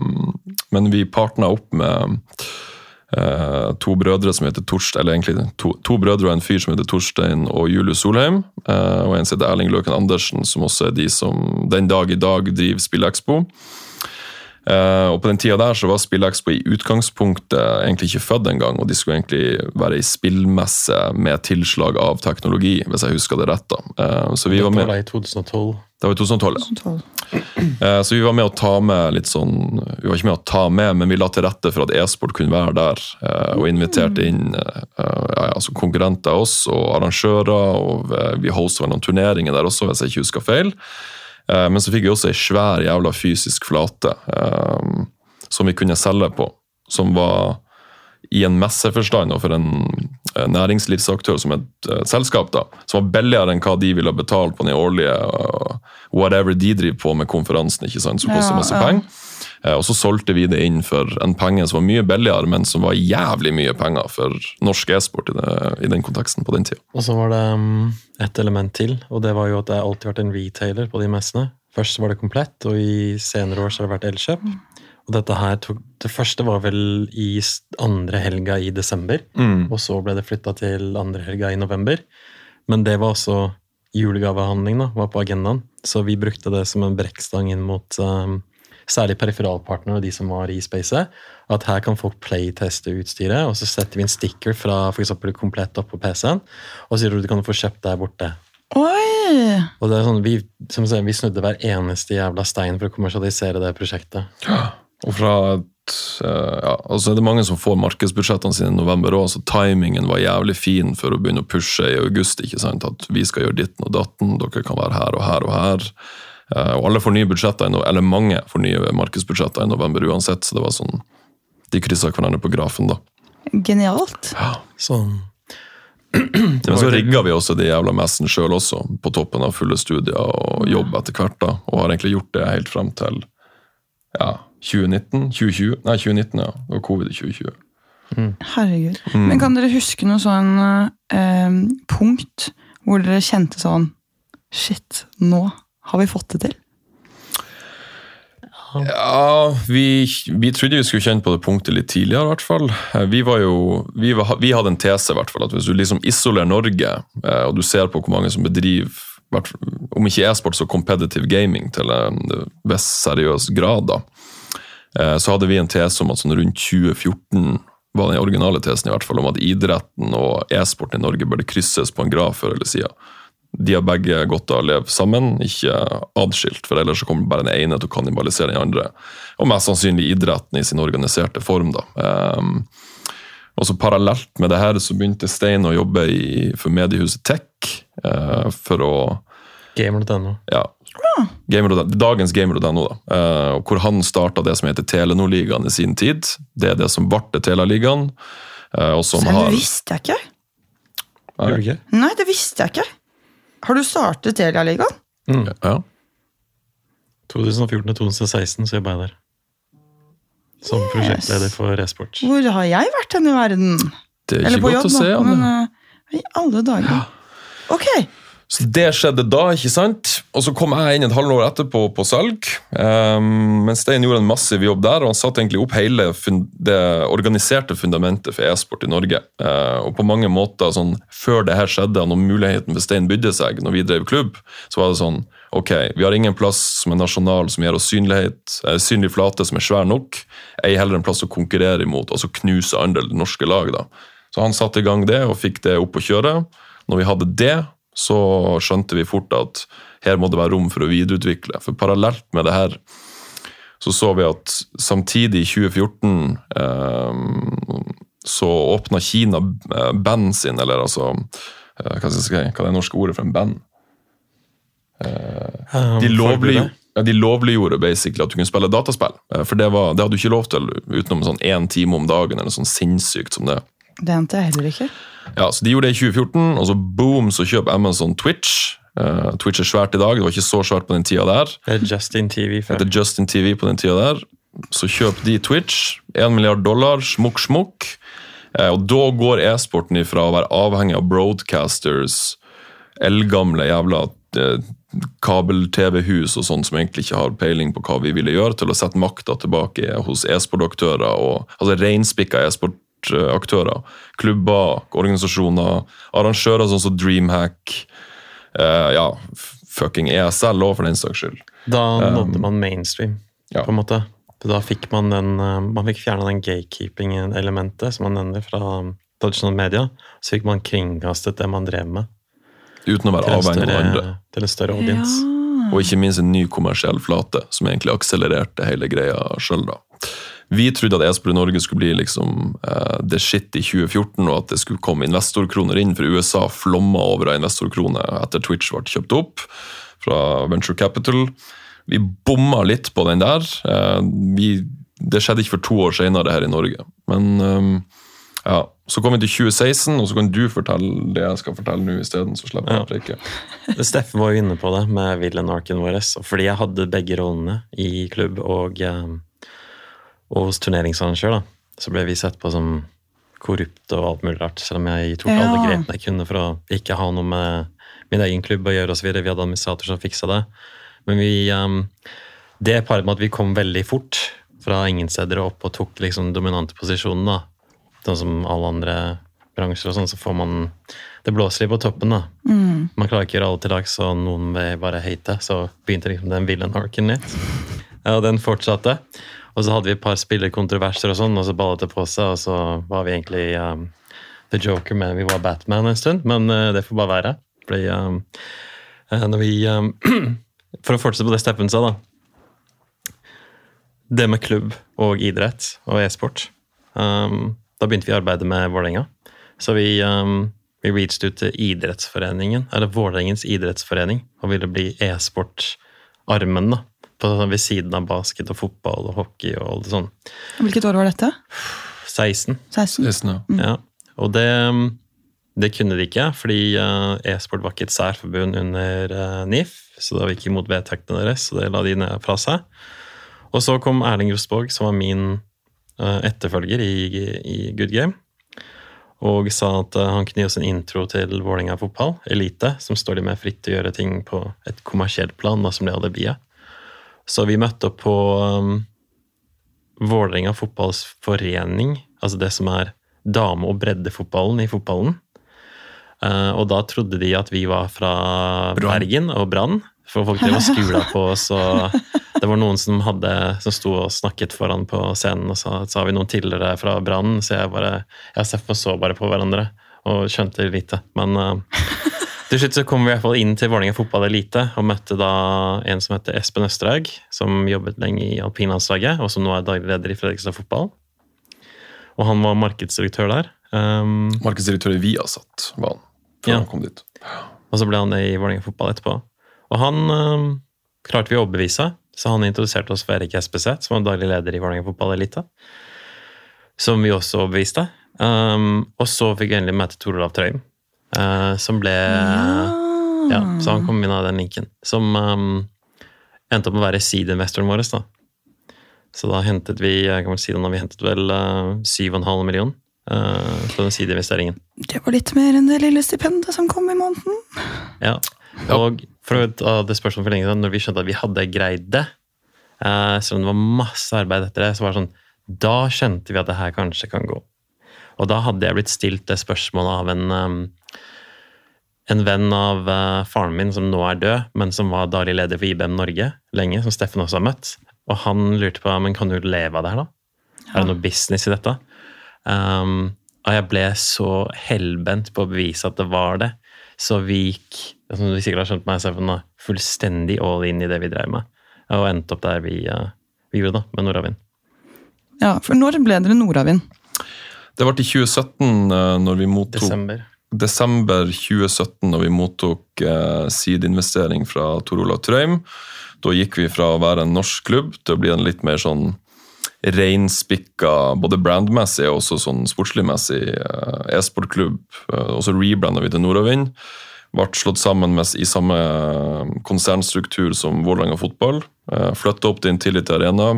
Men vi partna opp med eh, to brødre som heter Torstein, eller egentlig to, to brødre og en fyr som heter Torstein og Julius Solheim. Og en som heter Erling Løken Andersen, som også er de som den dag i dag driver Spillekspo. Eh, og på den tida der så var SpillExpo i utgangspunktet egentlig ikke født engang, og de skulle egentlig være ei spillmesse med tilslag av teknologi, hvis jeg husker det rett. da. Eh, så vi var med... Det da i 2012. Det var i 2012, ja. Sånn tolv. Eh, Så vi var med å ta med litt sånn Vi var ikke med å ta med, men vi la til rette for at e-sport kunne være der. Og inviterte inn ja, ja, altså konkurrenter av oss og arrangører. Og vi hosta noen turneringer der også, hvis jeg ikke husker feil. Eh, Men så fikk vi også ei svær jævla fysisk flate eh, som vi kunne selge på. Som var i en messeforstand og for en eh, næringslivsaktør som et selskap, da, som var billigere enn hva de ville betale på den årlige whatever de driver på med konferansen, ikke sant, som koster masse penger. Eh, Og så solgte vi det inn for en penge som var mye billigere, men som var jævlig mye penger for norsk e-sport i, i den konteksten på den tida. Og så var det um, et element til, og det var jo at har alltid vært en retailer på de messene. Først var det komplett, og i senere år så har det vært Elkjøp. Og dette her tok, Det første var vel i andre helga i desember, og så ble det flytta til andre helga i november. Men det var også julegavehandling, da, var på agendaen. Så vi brukte det som en brekkstang inn mot um, særlig periferalpartnerne og de som var i spacet. At her kan folk playteste utstyret, og så setter vi en sticker fra for eksempel komplett opp på PC-en, og sier at du kan få kjøpt der borte. Oi! Og det er sånn, vi, som sier, vi snudde hver eneste jævla stein for å kommersialisere det prosjektet. Og fra et, eh, ja, altså er det mange som får markedsbudsjettene sine i november òg, så timingen var jævlig fin for å begynne å pushe i august. ikke sant? At vi skal gjøre ditten og datten, dere kan være her og her og her. Eh, Og alle får nye budsjetter, eller mange får nye markedsbudsjetter i november uansett, så det var sånn De kryssa hverandre på grafen, da. Genialt. Sånn. (clears throat) Men så rigga vi også de jævla messen sjøl også, på toppen av fulle studier og jobb etter hvert. da, Og har egentlig gjort det helt frem til ja, 2019? 2020? Nei, 2019, ja. Det var covid i 2020. Herregud. Mm. Men kan dere huske noe sånn eh, punkt hvor dere kjente sånn Shit, nå har vi fått det til? Ja, vi, vi trodde vi skulle kjenne på det punktet litt tidligere, i hvert fall. Eh, Vi jo, vi, var, vi hadde en tese, i hvert fall, at hvis du liksom isolerer Norge, eh, og du ser på hvor mange som bedriver, om ikke e-sport, så competitive gaming til en viss seriøs grad, da, eh, så hadde vi en tese om at sånn rundt 2014 var den originale tesen i hvert fall, om at idretten og e-sporten i Norge burde krysses på en graf før eller siden. De har begge godt av å leve sammen, ikke adskilt, for ellers så kommer bare den ene til å kannibalisere den andre. Og mest sannsynlig idretten i sin organiserte form. da. Um, og så Parallelt med det her så begynte Stein å jobbe i, for mediehuset Tech uh, for å Gamer.no. ja, Gamer, dagens Gamer.no, da, Uh, hvor han starta det som heter Telenor-ligaen i sin tid. Det er det som ble Tela-ligaen. Uh, og som Selv har det visste jeg ikke? Nei, det visste jeg ikke. Har du startet Telia-ligaen? ja, 2014-2016 så jobba jeg der. Som prosjektleder for e-sport. Hvor har jeg vært hen i verden? Det er ikke godt jobb, å se. Anne. Men uh, i alle dager. Ok, Så det skjedde da, ikke sant? Og så kom jeg inn et halvår etterpå på salg. Um, men Stein gjorde en massiv jobb der, og han satte egentlig opp hele det organiserte fundamentet for e-sport i Norge. Uh, og på mange måter, sånn, før det her skjedde, når muligheten for Stein bydde seg, når vi drev klubb, så var det sånn Ok, vi har ingen plass som er nasjonal som gir oss synlighet, eh, synlig flate som er svær nok. Ei heller en plass å konkurrere imot, altså knuse andre norske lag. da. Så han satte i gang det og fikk det opp å kjøre. Når vi hadde det, så skjønte vi fort at her må det være rom for å videreutvikle. For parallelt med det her så så vi at samtidig, i 2014, eh, så åpna Kina eh, band sin, eller altså eh, hva, skal jeg si, hva er det norske ordet for en band? Eh, De, lovlig, ja, de lovliggjorde basically at du kunne spille dataspill. Eh, For det, var, det hadde du ikke lov til utenom sånn én time om dagen, eller sånn sinnssykt som det. Det ante jeg heller ikke. Ja, så De gjorde det i 2014, og så boom, så kjøper Amazon Twitch. Uh, Twitch er svært i dag, det var ikke så svært på den tida der. Det er Justin TV før. er Justin TV på den tida der. Så kjøper de Twitch. 1 milliard dollar, smukk, smukk. Uh, og da går e-sporten ifra å være avhengig av broadcasters, eldgamle jævla eh, kabel-TV-hus og sånn som egentlig ikke har peiling på hva vi ville gjøre, til å sette makta tilbake hos e-sportaktører, og altså reinspikka e-sportaktører. Klubber, organisasjoner, arrangører sånn som Dreamhack, eh, ja, fucking ESL òg, for den saks skyld. Da nådde man mainstream, ja. på en måte. Da fikk man den eh, Man fikk fjerna den gatekeeping-elementet som man nevner fra tradisjonelle media. Så fikk man kringkastet det man drev med, Uten å være avhengig av andre. til en større audience. Og ikke minst en ny kommersiell flate, som egentlig akselererte hele greia sjøl. Vi trodde at e-sport i Norge skulle bli liksom uh, the shit i 2014, og at det skulle komme investorkroner inn, for USA flomma over av investorkroner etter Twitch ble kjøpt opp fra Venture Capital. Vi bomma litt på den der. Uh, vi, det skjedde ikke for to år senere her i Norge. Men eh, ja, så kom vi til 2016, og så kan du fortelle det jeg skal fortelle nå isteden. Så slipper jeg Ja. å preke. (laughs) Steffen var jo inne på det med villain-arken vår. Fordi jeg hadde begge rollene i klubb og, eh, og hos turneringsarrangør, da, så ble vi sett på som korrupte og alt mulig rart. Selv om jeg tok alle grepene jeg kunne for å ikke ha noe med min egen klubb å gjøre osv. Vi hadde administrator som fiksa det. Men vi um, Det paret med at vi kom veldig fort fra ingen steder og opp og tok liksom dominante posisjoner, da. Sånn som alle andre bransjer og sånn, så får man Det blåser litt på toppen, da. Man klarer ikke å gjøre alle til dags, og noen vil bare hate. Så begynte liksom den villain-arken litt. Ja, og den fortsatte. Og så hadde vi et par spillerkontroverser og sånn, og så ballet det på seg, og så var vi egentlig um, The Joker, men vi var Batman en stund. Men uh, det får bare være. Fordi um, uh, når vi um, (clears throat) For å fortsette på det Steppen sa, da. Det med klubb og idrett og e-sport. Um, da begynte vi å arbeide med Vålerenga. Så vi, um, vi reached ut til idrettsforeningen, eller Vålerengens idrettsforening, og ville bli e-sport-armen, da. På, ved siden av basket og fotball og hockey og alt sånt. sånn. Hvilket år var dette? 16. 16? Listen, ja. Ja, og det, det kunne de ikke, fordi eh, e-sport var ikke et særforbund under eh, NIF, så da gikk imot vedtektene deres, så det la de ned fra seg. Og så kom Erling Rosborg, som var min eh, etterfølger i, i Good Game, og sa at han kunne gi oss en intro til Vålerenga fotball, elite, som står de med fritt til å gjøre ting på et kommersielt plan, da, som det alibiet. Så vi møtte opp på um, Vålerenga fotballforening, altså det som er dame- og breddefotballen i fotballen. Uh, og da trodde de at vi var fra Brann. Bergen og Brann, for folk drev og skula på oss. og Det var noen som, hadde, som sto og snakket foran på scenen, og sa så har vi noen tidligere fra Brann. Så jeg bare, jeg så bare på hverandre og skjønte lite. Men eh, til slutt så kom vi i hvert fall inn til Vålerenga fotball elite og møtte da en som heter Espen Østerhaug, som jobbet lenge i alpinlandslaget, og som nå er daglig leder i Fredrikstad fotball. Og han var markedsdirektør der. Um, Markedsdirektør i Viasat var han før Ja. han kom dit. og så ble han i Vålerenga fotball etterpå. Og han um, klarte vi å overbevise, så han introduserte oss for Erik Espeseth, som var daglig leder i Vålerenga fotball elite. Som vi også overbeviste. Um, og så fikk vi endelig møte Tor Olav Trøim, eh, som ble Ja, så han kom inn av den linken. Som um, endte opp med å være seed-investoren vår. Da. Så da hentet vi kan vel si det vi hentet vel uh, 7,5 million uh, på den seed-investeringen. Det var litt mer enn det lille stipendet som kom i måneden. Ja. Ja. Og for å ta det spørsmålet for lenge siden, når vi skjønte at vi hadde greid det, uh, selv om det var masse arbeid etter det, så var det sånn Da skjønte vi at det her kanskje kan gå. Og da hadde jeg blitt stilt det spørsmålet av en um, en venn av uh, faren min som nå er død, men som var daglig leder for IBM Norge lenge, som Steffen også har møtt. Og han lurte på men kan du leve av det her, da? Er det noe business i dette? Um, og jeg ble så hellbent på å bevise at det var det. Så vi gikk som du sikkert har skjønt meg, Steffen, fullstendig all in i det vi drev med. Og endte opp der vi, uh, vi gjorde, da, med Nordavind. Ja, for når ble dere Nordavind? Det ble i 2017, eh, når vi mottok Desember. Desember 2017, når vi mottok eh, seed-investering fra Tor Olav Trøim. Da gikk vi fra å være en norsk klubb til å bli en litt mer sånn reinspikka, både brandmessig og også sånn sportsligmessig eh, e-sportklubb. Eh, og så rebranda vi til Nordavind. Ble slått sammen med, i samme eh, konsernstruktur som Vålerenga fotball. Eh, Flytta opp til Intility Arena.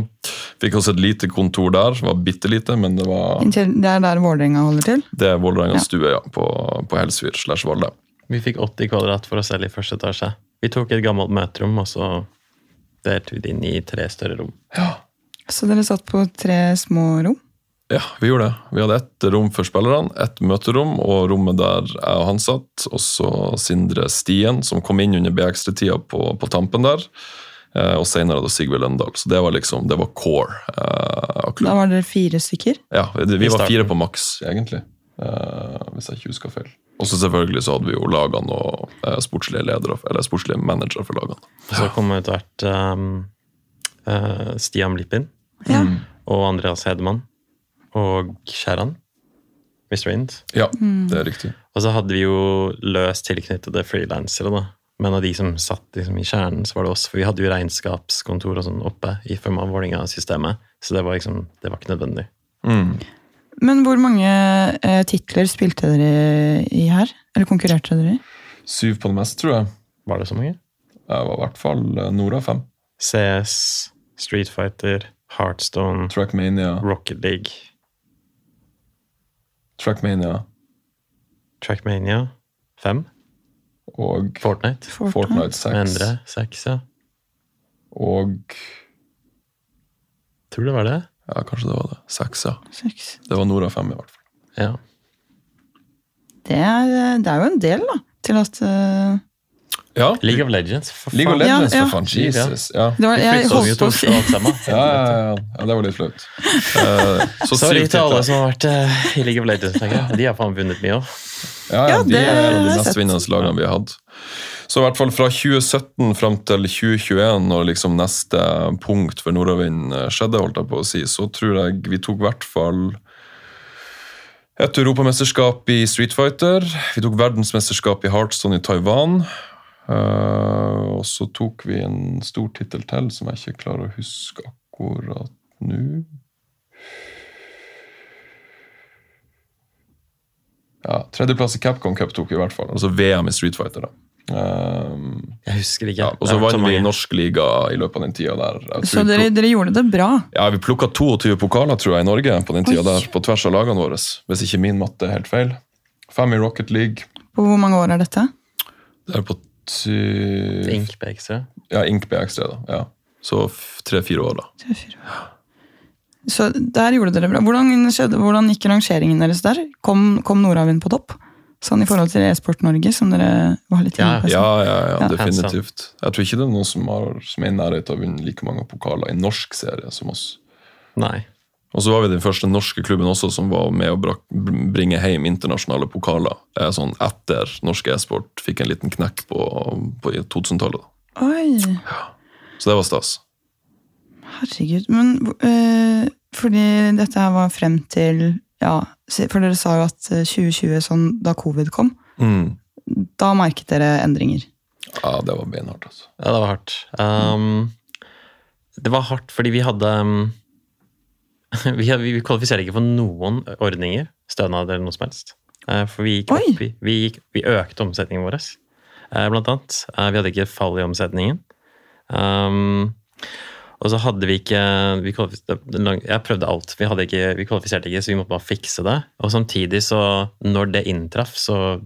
Fikk også et lite kontor der. Det var bitte lite, men det var Det er der Vålerenga holder til? det er Vålerenga Ja. stue, ja. På, på Helsfyr slash Valle. Vi fikk 80 kvadrat for oss selv i første etasje. Vi tok et gammelt møterom, og så delte vi det inn i tre større rom. Så dere satt på tre små rom? Ja, vi gjorde det. Vi hadde ett rom for spillerne, ett møterom, og rommet der jeg og han satt. Og så Sindre Stien, som kom inn under B-ekstratida på, på tampen der. Eh, og senere hadde Sigve Løndal. Så det var liksom, det var core eh, Da var dere fire stykker? Ja, vi vi var fire på maks, egentlig. eh, hvis jeg ikke husker feil. Og så selvfølgelig så hadde vi jo lagene og eh, sportslige ledere, eller sportslige managere for lagene. Så kom etter hvert um, uh, Stian Blipin Ja. og Andreas Hedemann og Sharan. Mr. Ind. Ja, det er riktig. Og så hadde vi jo løst tilknyttede frilansere, da. Men av de som satt liksom i kjernen, så var det oss. For vi hadde jo regnskapskontor og sånn oppe i form av Vålerenga-systemet. Så det var liksom, det var ikke nødvendig. Mm. Men hvor mange eh, titler spilte dere i her? Eller konkurrerte dere i? Syv på det meste, tror jeg. Var det så mange? Det var i hvert fall eh, Nora fem. CS, Street Fighter, Heartstone, Trackmania. Rocket League, Trackmania Trackmania. 5. og Fortnite. Fortnite 6. Endre. 6, ja. Og Tror det var det. ja, kanskje det var det. Seks, ja. Seks. Det var Nora fem, i hvert fall. Ja. Det er, det er jo en del, da. Til at eh, Ja. League of Legends, for League of. Legends, Ja, ja. for faen. Jesus. Ja. det var, Jeg holdt på å si. Ja, ja, ja, ja, det var litt flaut. Uh, så Sorry til alle som har vært uh, i League of Legends. jeg. De har faen vunnet mye òg. Ja, ja, de er de mest vinnende lagene vi har hatt. Så i hvert fall fra 2017 fram til 2021, når liksom neste punkt for nordavind eh, skjedde, holdt jeg på å si, så tror jeg vi tok i hvert fall et europamesterskap i Street Fighter. Vi tok verdensmesterskap i Heartstone i Taiwan. Eh, og så tok vi en stor tittel til som jeg ikke klarer å huske akkurat nå. Ja, Tredjeplass i Capcom Cup tok vi i hvert fall. Altså VM i Street Fighter. da. Um, Jeg husker ikke. ja, og så vant vi norsk liga i løpet av den tida der. Så dere, dere gjorde det bra. ja, vi plukka 22 pokaler tror jeg, i Norge på den tida Oi. der, på tvers av lagene våre. Hvis ikke min matte er helt feil. Fem i Rocket League. På hvor mange år er dette? Det er på ty... Ink på. Ja, Ink B da. Ja. Så tre-fire år, da. Tre, fire. Så der gjorde dere bra. Hvordan, skjedde, hvordan gikk rangeringen deres der? Kom, kom Nordavind på topp? Sånn i forhold til E-sport Norge, som dere var litt inne Ja, på? Ja, ja, ja, Ja. definitivt. Jeg tror ikke det er noen som, har, som er i nærheten av å vinne like mange pokaler i norsk serie som oss. Nei. Og så var vi den første norske klubben også som var med å bringe hjem internasjonale pokaler. Eh, Sånn etter norsk e-sport fikk en liten knekk på, på 2000-tallet. da. Oi, Så det var stas. herregud. Men øh, fordi dette her var frem til Ja, for dere sa jo at øh, 2020, sånn da covid kom, Mm. da merket dere endringer. Ja, det var beinhardt, altså. Ja, det var hardt. Um, det var hardt fordi vi hadde um, (laughs) vi, vi kvalifiserer ikke for noen ordninger, stønad eller noe som helst. Eh, For vi gikk opp vi, Vi, gikk, vi økte omsetningen vår, eh, blant annet. Eh, Vi hadde ikke fall i omsetningen. Um, og så hadde vi ikke vi Jeg prøvde alt. Vi, hadde ikke, vi kvalifiserte ikke, så vi måtte bare fikse det. Og samtidig, så når det inntraff, så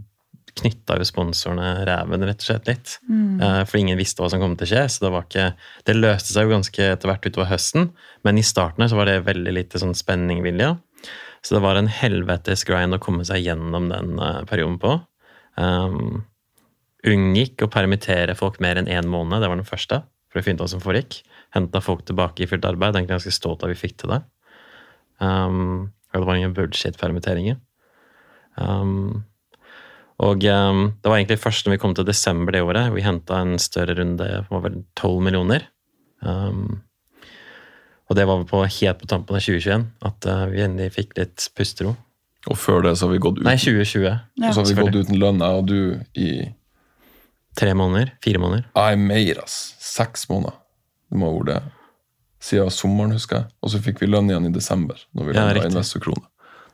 knytta jo sponsorene ræven rett og slett litt. Mm. For ingen visste hva som kom til å skje. så Det var ikke, det løste seg jo ganske etter hvert utover høsten, men i starten her så var det veldig lite sånn spenningvilje. Så det var en helvetes grind å komme seg gjennom den eh, perioden på. Um, unngikk å permittere folk mer enn én måned, det var den første. For å finne ut hva som foregikk. Henta folk tilbake i fullt arbeid. Egentlig ganske stolt av vi fikk til det. Um, det var ingen bullshit-permitteringer. Um, og um, det var egentlig først når vi kom til desember det året, vi henta en større runde på vel 12 millioner. Um, og det var vel på, helt på tampen av 2021 at uh, vi endelig fikk litt pustero. Og før det så har vi gått uten, Nei, 2020. Ja. så har vi gått uten lønn, jeg og du, i Tre måneder? Fire måneder? Nei, mer, ass. Seks måneder. Det må ha vært det. Siden sommeren, husker jeg. Og så fikk vi lønn igjen i desember, når vi Ja, riktig.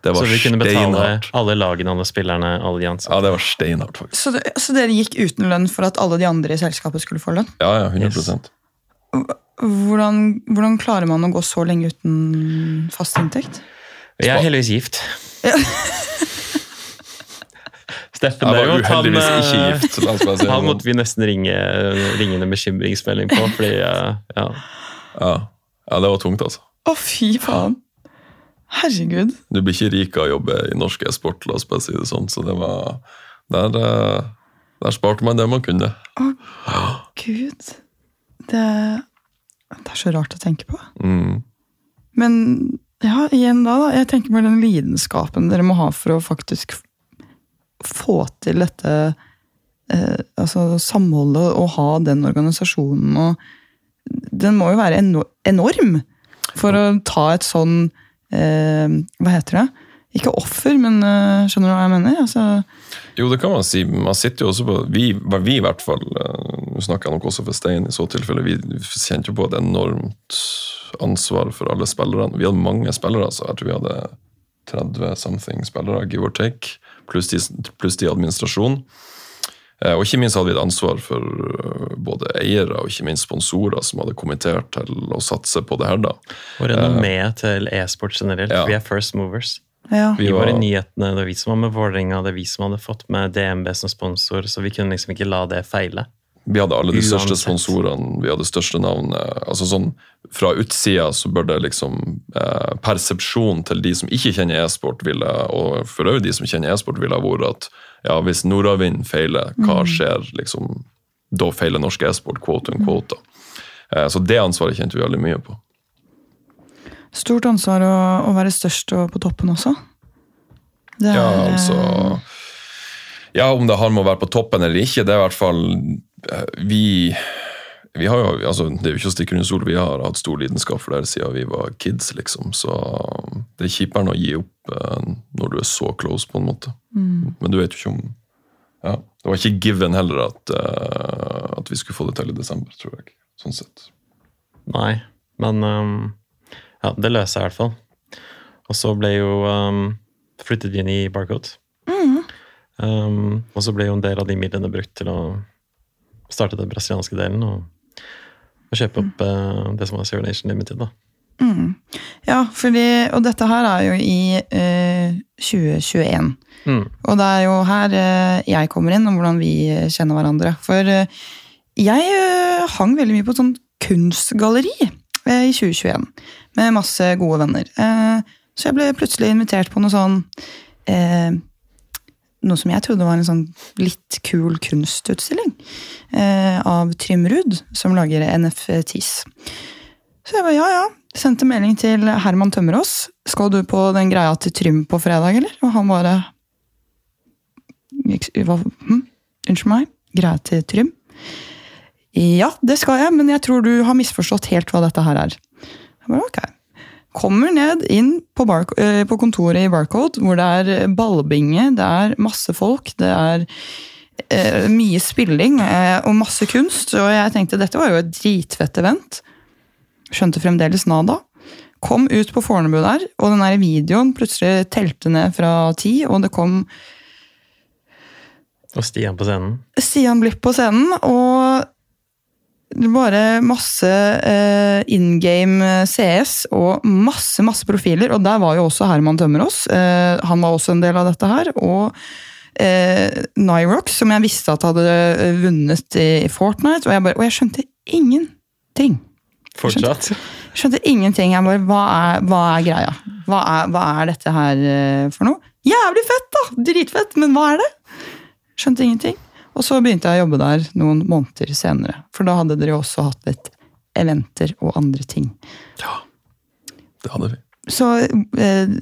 Det var Så vi kunne betale steinhardt. alle lagene, alle spillerne, alle de ansatte. Ja, det var steinhardt, faktisk. Så, det, så dere gikk uten lønn for at alle de andre i selskapet skulle få lønn? Ja, ja, 100% Hvordan, hvordan klarer man å gå så lenge uten fast inntekt? Jeg er heldigvis gift. (laughs) Steffen Jeg var heldigvis han, ikke eh, gift. La oss bare si Han sånn. måtte vi nesten ringe, ringe en bekymringsmelding på, fordi eh, ja. Ja. ja, det var tungt, altså. Å, fy faen! Herregud. Du blir ikke rik av å jobbe i norsk e-sport, la oss bare si det sånn. Så det var Der, eh, der sparte man det man kunne. Å, Gud. Det, det er så rart å tenke på. Mm. Men ja, igjen da, da. Jeg tenker på den lidenskapen dere må ha for å faktisk få til dette eh, altså samholdet og ha den organisasjonen og Den må jo være enorm for å ta et sånn Hva heter det? Ikke offer, men eh, skjønner du hva jeg mener? Altså, Jo, det kan man si. Man sitter jo også på Vi, vi i hvert fall, eh, nå nok også for Stein i så tilfelle, vi kjente jo på et enormt ansvar for alle spillerne. Vi hadde mange spillere, så jeg tror vi hadde 30 something spillere, give or take, pluss de, pluss de administrasjon. Eh, Og ikke minst hadde vi et ansvar for eh, både eiere og ikke minst sponsorer som hadde kommentert til å satse på det her. da. Og renommé til e-sport generelt. Ja. Vi er first movers. ja. Vi Vi var i nyhetene, det var vi som var med Vålerenga, det var vi som hadde fått med DNB som sponsor, så vi kunne liksom ikke la det feile. Vi hadde alle de største sponsorene, vi hadde største navnet. altså sånn, Fra utsida så bør det liksom eh, Persepsjonen til de som ikke kjenner e-sport, ville, og for øvrig de som kjenner e-sport, ville ha vært at ja, hvis Nordavind feiler, hva skjer? liksom, Da feiler norsk e-sport, quote on quote. Eh, så det ansvaret kjente vi veldig mye på. Stort ansvar å, å være størst og på toppen også. Det Ja, er, eh, altså Ja, om det har med å være på toppen eller ikke, det er i hvert fall eh, Vi vi har jo, altså, Det er jo ikke å stikke under stol, vi har hatt stor lidenskap for det her siden vi var kids. liksom, Så det er kjipere å gi opp eh, når du er så close, på en måte. Men du vet jo ikke om ja, Det var ikke given heller at, eh, at vi skulle få det til i desember, tror jeg. sånn sett. Nei, men um, ja, det løser jeg i hvert fall. Og så ble jo um, flyttet vi inn i Barcode. Um, og så ble jo en del av de midlene brukt til å starte den brasilianske delen og, og kjøpe opp eh, det som var Zero Nation Limited. da. Mm. Ja, fordi, og dette her er jo i eh, 2021. Mm. Og det er jo her eh, jeg kommer inn, om hvordan vi eh, kjenner hverandre. For eh, jeg eh, hang veldig mye på et sånt kunstgalleri i 2021, med masse gode venner. Så jeg ble plutselig invitert på noe sånn Noe som jeg trodde var en sånn litt kul kunstutstilling eh, av Trym Ruud, som lager NFTs. Så jeg bare ja, ja. Sendte melding til Herman Tømmerås. Skal du på den greia til Trym på fredag, eller? Og han bare hm? Unnskyld meg? Greia til Trym? Ja, det skal jeg, men jeg tror du har misforstått helt hva dette her er. Jeg bare, ok. Kommer ned inn på, bar, eh, på kontoret i Barcode, hvor det er ballbinge, det er masse folk, det er eh, mye spilling eh, og masse kunst. Og jeg tenkte dette var jo et dritfett event. Skjønte fremdeles nada. Kom ut på Fornebu der, og den der videoen plutselig telte ned fra ti, og det kom Og Stian på scenen. Stian Blipp på scenen, og bare masse uh, in game CS og masse masse profiler. Og der var jo også Herman Tømmerås. Uh, han var også en del av dette her. Og uh, Nyrox, som jeg visste at hadde eh, vunnet i Fortnite, og jeg, bare, og jeg skjønte ingenting. Fortsatt. Jeg skjønte ingenting. Jeg bare, Hva er, hva er greia? Hva er, hva er dette her eh, for noe? Jævlig fett, da! Dritfett, men hva er det? Skjønte ingenting. Og så begynte jeg å jobbe der noen måneder senere. For da hadde dere jo også hatt litt eventer og andre ting. Ja, det hadde vi. Så eh,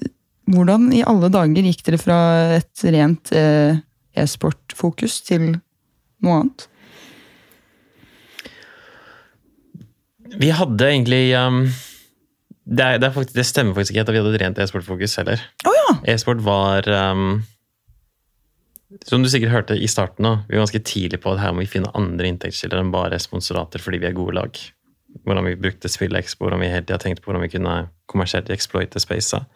hvordan i alle dager gikk dere fra et rent eh, e-sport-fokus til noe annet? Vi hadde egentlig um, det, er, det, er faktisk, det, stemmer faktisk ikke at vi hadde et rent e-sport-fokus heller. Oh, ja. E-sport var um, Som du sikkert hørte i starten, nå, vi var ganske tidlig på at her må vi finne andre inntektskilder enn bare sponsorater fordi vi er gode lag. Hvordan vi brukte SpillExpo, hvordan vi hele tida tenkte på hvordan vi kunne kommersielt exploite spacet.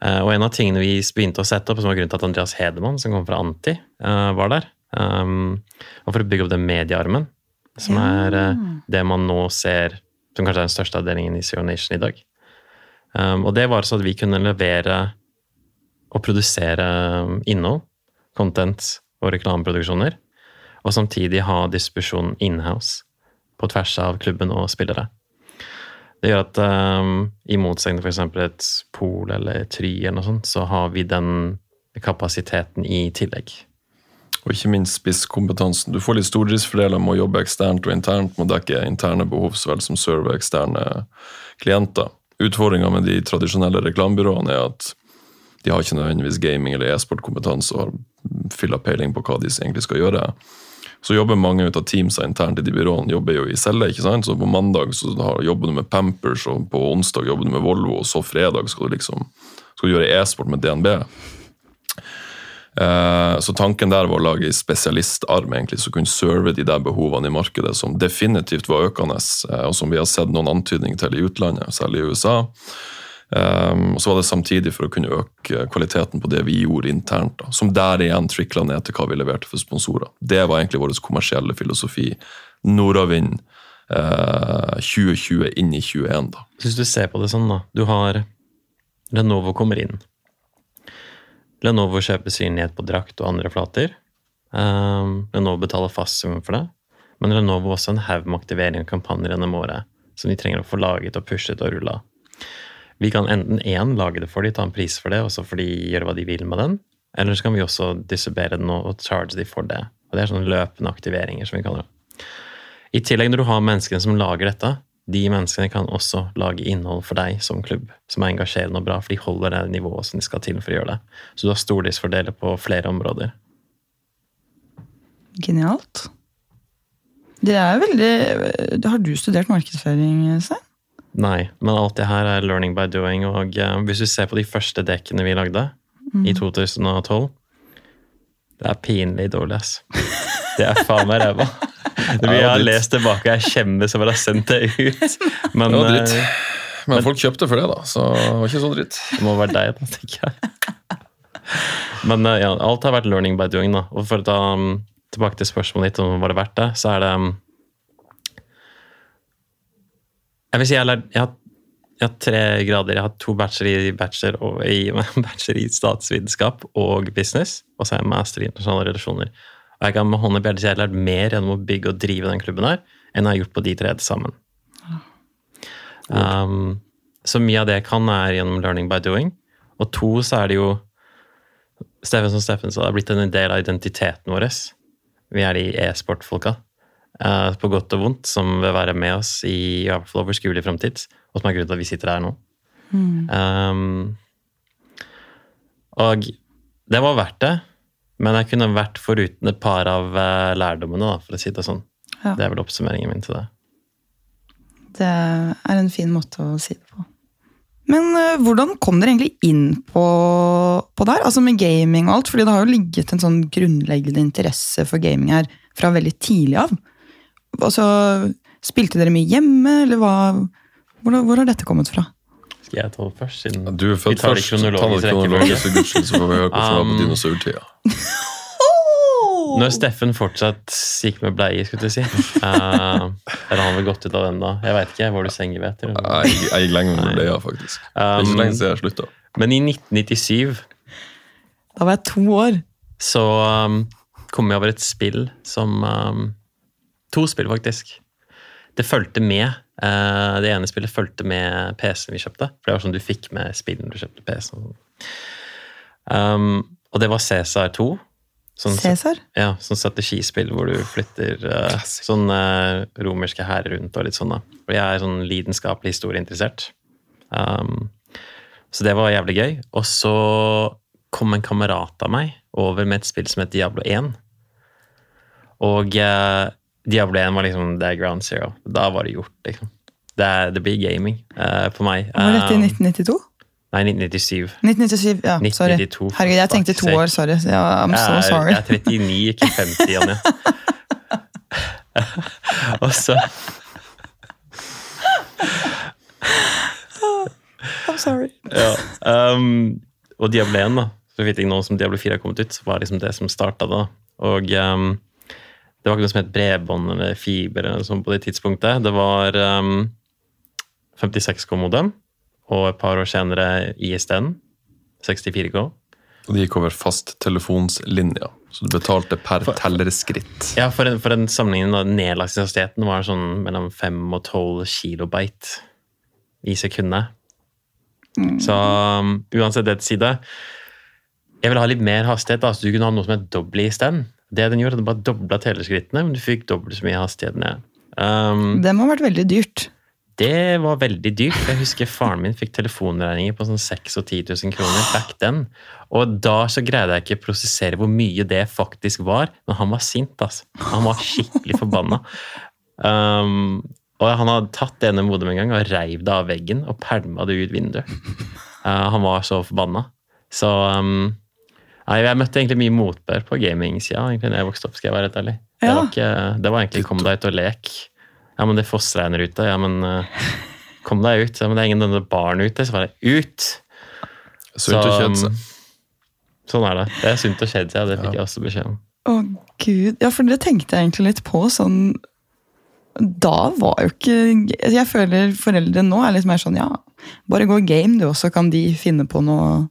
Uh, og en av tingene vi begynte å sette opp, som var grunnen til at Andreas Hedemann, som kom fra Anti, uh, var der, um, var for å bygge opp den mediearmen, som er uh, det man nå ser som kanskje er den største avdelingen i Zero Nation i dag. Um, og det var så at vi kunne levere og produsere innhold, content og reklameproduksjoner, og samtidig ha distribusjon inhouse på tvers av klubben og spillere. Det gjør at um, i motsetning til f.eks. et Pol eller Try, eller noe sånt, så har vi den kapasiteten i tillegg. Og ikke minst spisskompetansen. Du får litt stordriftsfordeler med å jobbe eksternt og internt med å dekke interne behov så vel som serve eksterne klienter. Utfordringa med de tradisjonelle reklamebyråene er at de har ikke nødvendigvis gaming- eller e-sportkompetanse og har fylla peiling på hva de egentlig skal gjøre. Så jobber mange ut av teamsa internt i de byråene jobber jo i celle. ikke sant? Så På mandag så jobber du med Pampers, og på onsdag jobber du med Volvo, og så fredag skal du liksom skal du gjøre e-sport med DNB. Eh, så tanken der var å lage en spesialistarm egentlig, som kunne serve de der behovene i markedet, som definitivt var økende, eh, og som vi har sett noen antydninger til i utlandet, særlig i USA. Um, og så var det samtidig for å kunne øke kvaliteten på det vi gjorde internt. Da, som der igjen trikla ned til hva vi leverte for sponsorer. Det var egentlig vår kommersielle filosofi. Nordavind uh, 2020 inn i 2021. da. Hvis du ser på det sånn, da. Du har Lenovo kommer inn. Lenovo kjøper synlighet på drakt og andre flater. Um, Lenovo betaler fast sum for det. Men Lenovo har også en haug med aktivering og kampanjer gjennom året som de trenger å få laget og pushet og rulla. Vi kan enten én lage det for de, ta en pris for det, og så får de gjøre hva de vil med den. Eller så kan vi også distribuere den og charge de for det. Og Det er sånne løpende aktiveringer, som vi kaller det. I tillegg, når du har menneskene som lager dette, de menneskene kan også lage innhold for deg som klubb, som er engasjerende og bra, for de holder det nivået som de skal til for å gjøre det. Så du har stordriftsfordeler på flere områder. Genialt. Det er veldig Har du studert markedsføring, Svein? Nei, men alt det her er learning by doing. Og uh, hvis du ser på de første dekkene vi lagde mm. i 2012 Det er pinlig dårlig, ass. Det er faen meg ræva. (laughs) Vi har lest tilbake, og jeg skjemmes over å ha sendt det ut. (laughs) Men, det var dritt. Eh, men, men folk kjøpte for det, da, så det var ikke så dritt. (laughs) Det må være deg, da, tenker jeg. Men uh, ja, alt har vært learning by doing, da. Og for å ta um, tilbake til spørsmålet ditt om var det verdt det, så er det um, Jeg vil si jeg har, lært, jeg har, jeg har tre grader. Jeg har to bachelor i, bachelor, og, i, (laughs) bachelor i statsvitenskap og business, og så har jeg master i internasjonale relasjoner. Og jeg kan med hånden i bjeltet si jeg har lært mer gjennom å bygge og drive den klubben her, enn jeg har gjort på de tre til sammen. Um, så mye av det jeg kan, er gjennom learning by doing. Og to, så er det jo Steffen som Steffen sa, det har blitt en del av identiteten vår. Vi er de e-sport-folka, på godt og vondt, som vil være med oss i, i hvert fall overskuelig framtid, og som er grunnen til at vi sitter her nå. Mm. Um, og det var verdt det. Men jeg kunne vært foruten et par av uh, lærdommene, da, for å si det sånn. Ja. Det er vel oppsummeringen min til det. Det er en fin måte å si det på. Men uh, hvordan kom dere egentlig inn på, på der? Altså med gaming og alt? fordi det har jo ligget en sånn grunnleggende interesse for gaming her fra veldig tidlig av. Altså, Spilte dere mye hjemme, eller hva, hvor, hvor har dette kommet fra? Skal jeg ta det først? Siden du er født først. Ta det kronologisk, så gudskelov så får vi høre hvordan det var på um, dinosaurtida. Når Steffen fortsatt gikk med bleie, skulle jeg si. Uh, (laughs) eller han vel gått ut av den da? Jeg veit ikke. Var du sengeveter? Jeg, jeg gikk lenge med bleia, faktisk. Det er ikke lenge siden jeg slutta. Men i 1997 Da var jeg to år. så um, kom jeg over et spill som um, To spill, faktisk. Det fulgte med. Uh, det ene spillet fulgte med PC-en vi kjøpte. For det var sånn du fikk med spillene du kjøpte PC. Um, og det var Cæsar 2. Sånn, Cæsar? ja, sånn strategispill hvor du flytter uh, sånn eh, romerske hærer rundt og litt sånn. da. Og jeg er sånn lidenskapelig historieinteressert. Um, så det var jævlig gøy. Og så kom en kamerat av meg over med et spill som het Diablo 1. Og eh, Diablo 1 var liksom det er ground zero. Da var det gjort, liksom. Det, er, det blir gaming uh, for meg. Var dette i Um, 1992? Nei, 1997. 1997, ja, sorry. 1992, for Herregud, jeg tenkte to år, sorry. Ja, I'm so Jeg er- sorry. Jeg er 39, ikke 50, Anja. (laughs) Og så (laughs) I'm sorry. ja, um, Og Diablo 1, da. Så vidt jeg nå som Diablo 4 har kommet ut, så var det liksom det som starta det. Og um, det var ikke noe som het bredbånd eller fiber eller sånn på det tidspunktet. Det var um, 56K-modem, og et par år senere ISDN. 64K. Og det gikk over fasttelefonslinja, så du betalte per For- tellerskritt. Ja, for, en, for en sammenligning, da, nedlastingshastigheten var sånn mellom 5 og 12 kilobyte i sekundet. Så um, uansett det til side Jeg ville ha litt mer hastighet, da, så du kunne ha noe som het doble isteden. Det den gjorde, den bare dobla teleskrittene, men du fikk dobbelt så mye hastighet ned. Um, Det må ha vært veldig dyrt. det var veldig dyrt. Jeg husker faren min fikk telefonregninger på sånn 6 og 10 000 kroner back then. Og da så greide jeg ikke å prosessere hvor mye det faktisk var, men han var sint. altså. Han var skikkelig forbanna. Um, og han hadde tatt det ene modemet en gang og reiv det av veggen og pælma det ut vinduet. Uh, han var så forbanna. Så um, nei, jeg møtte egentlig mye motbør på gamingsida egentlig når jeg vokste opp. skal jeg være helt ærlig. Det, var ikke, det var egentlig 'kom deg ut og lek'. Ja, men det fossregner ute. Ja, men eh, kom deg ut. Ja, men det er ingen denne barn ute. Så var det ut! Sunt og kjede seg. Sånn er det. Det er sunt og kjede seg. Det fikk jeg også beskjed om. Å gud, ja for det tenkte jeg egentlig litt på sånn Da var jo ikke Jeg føler foreldre nå er litt mer sånn ja, bare gå game du, og så kan de finne på noe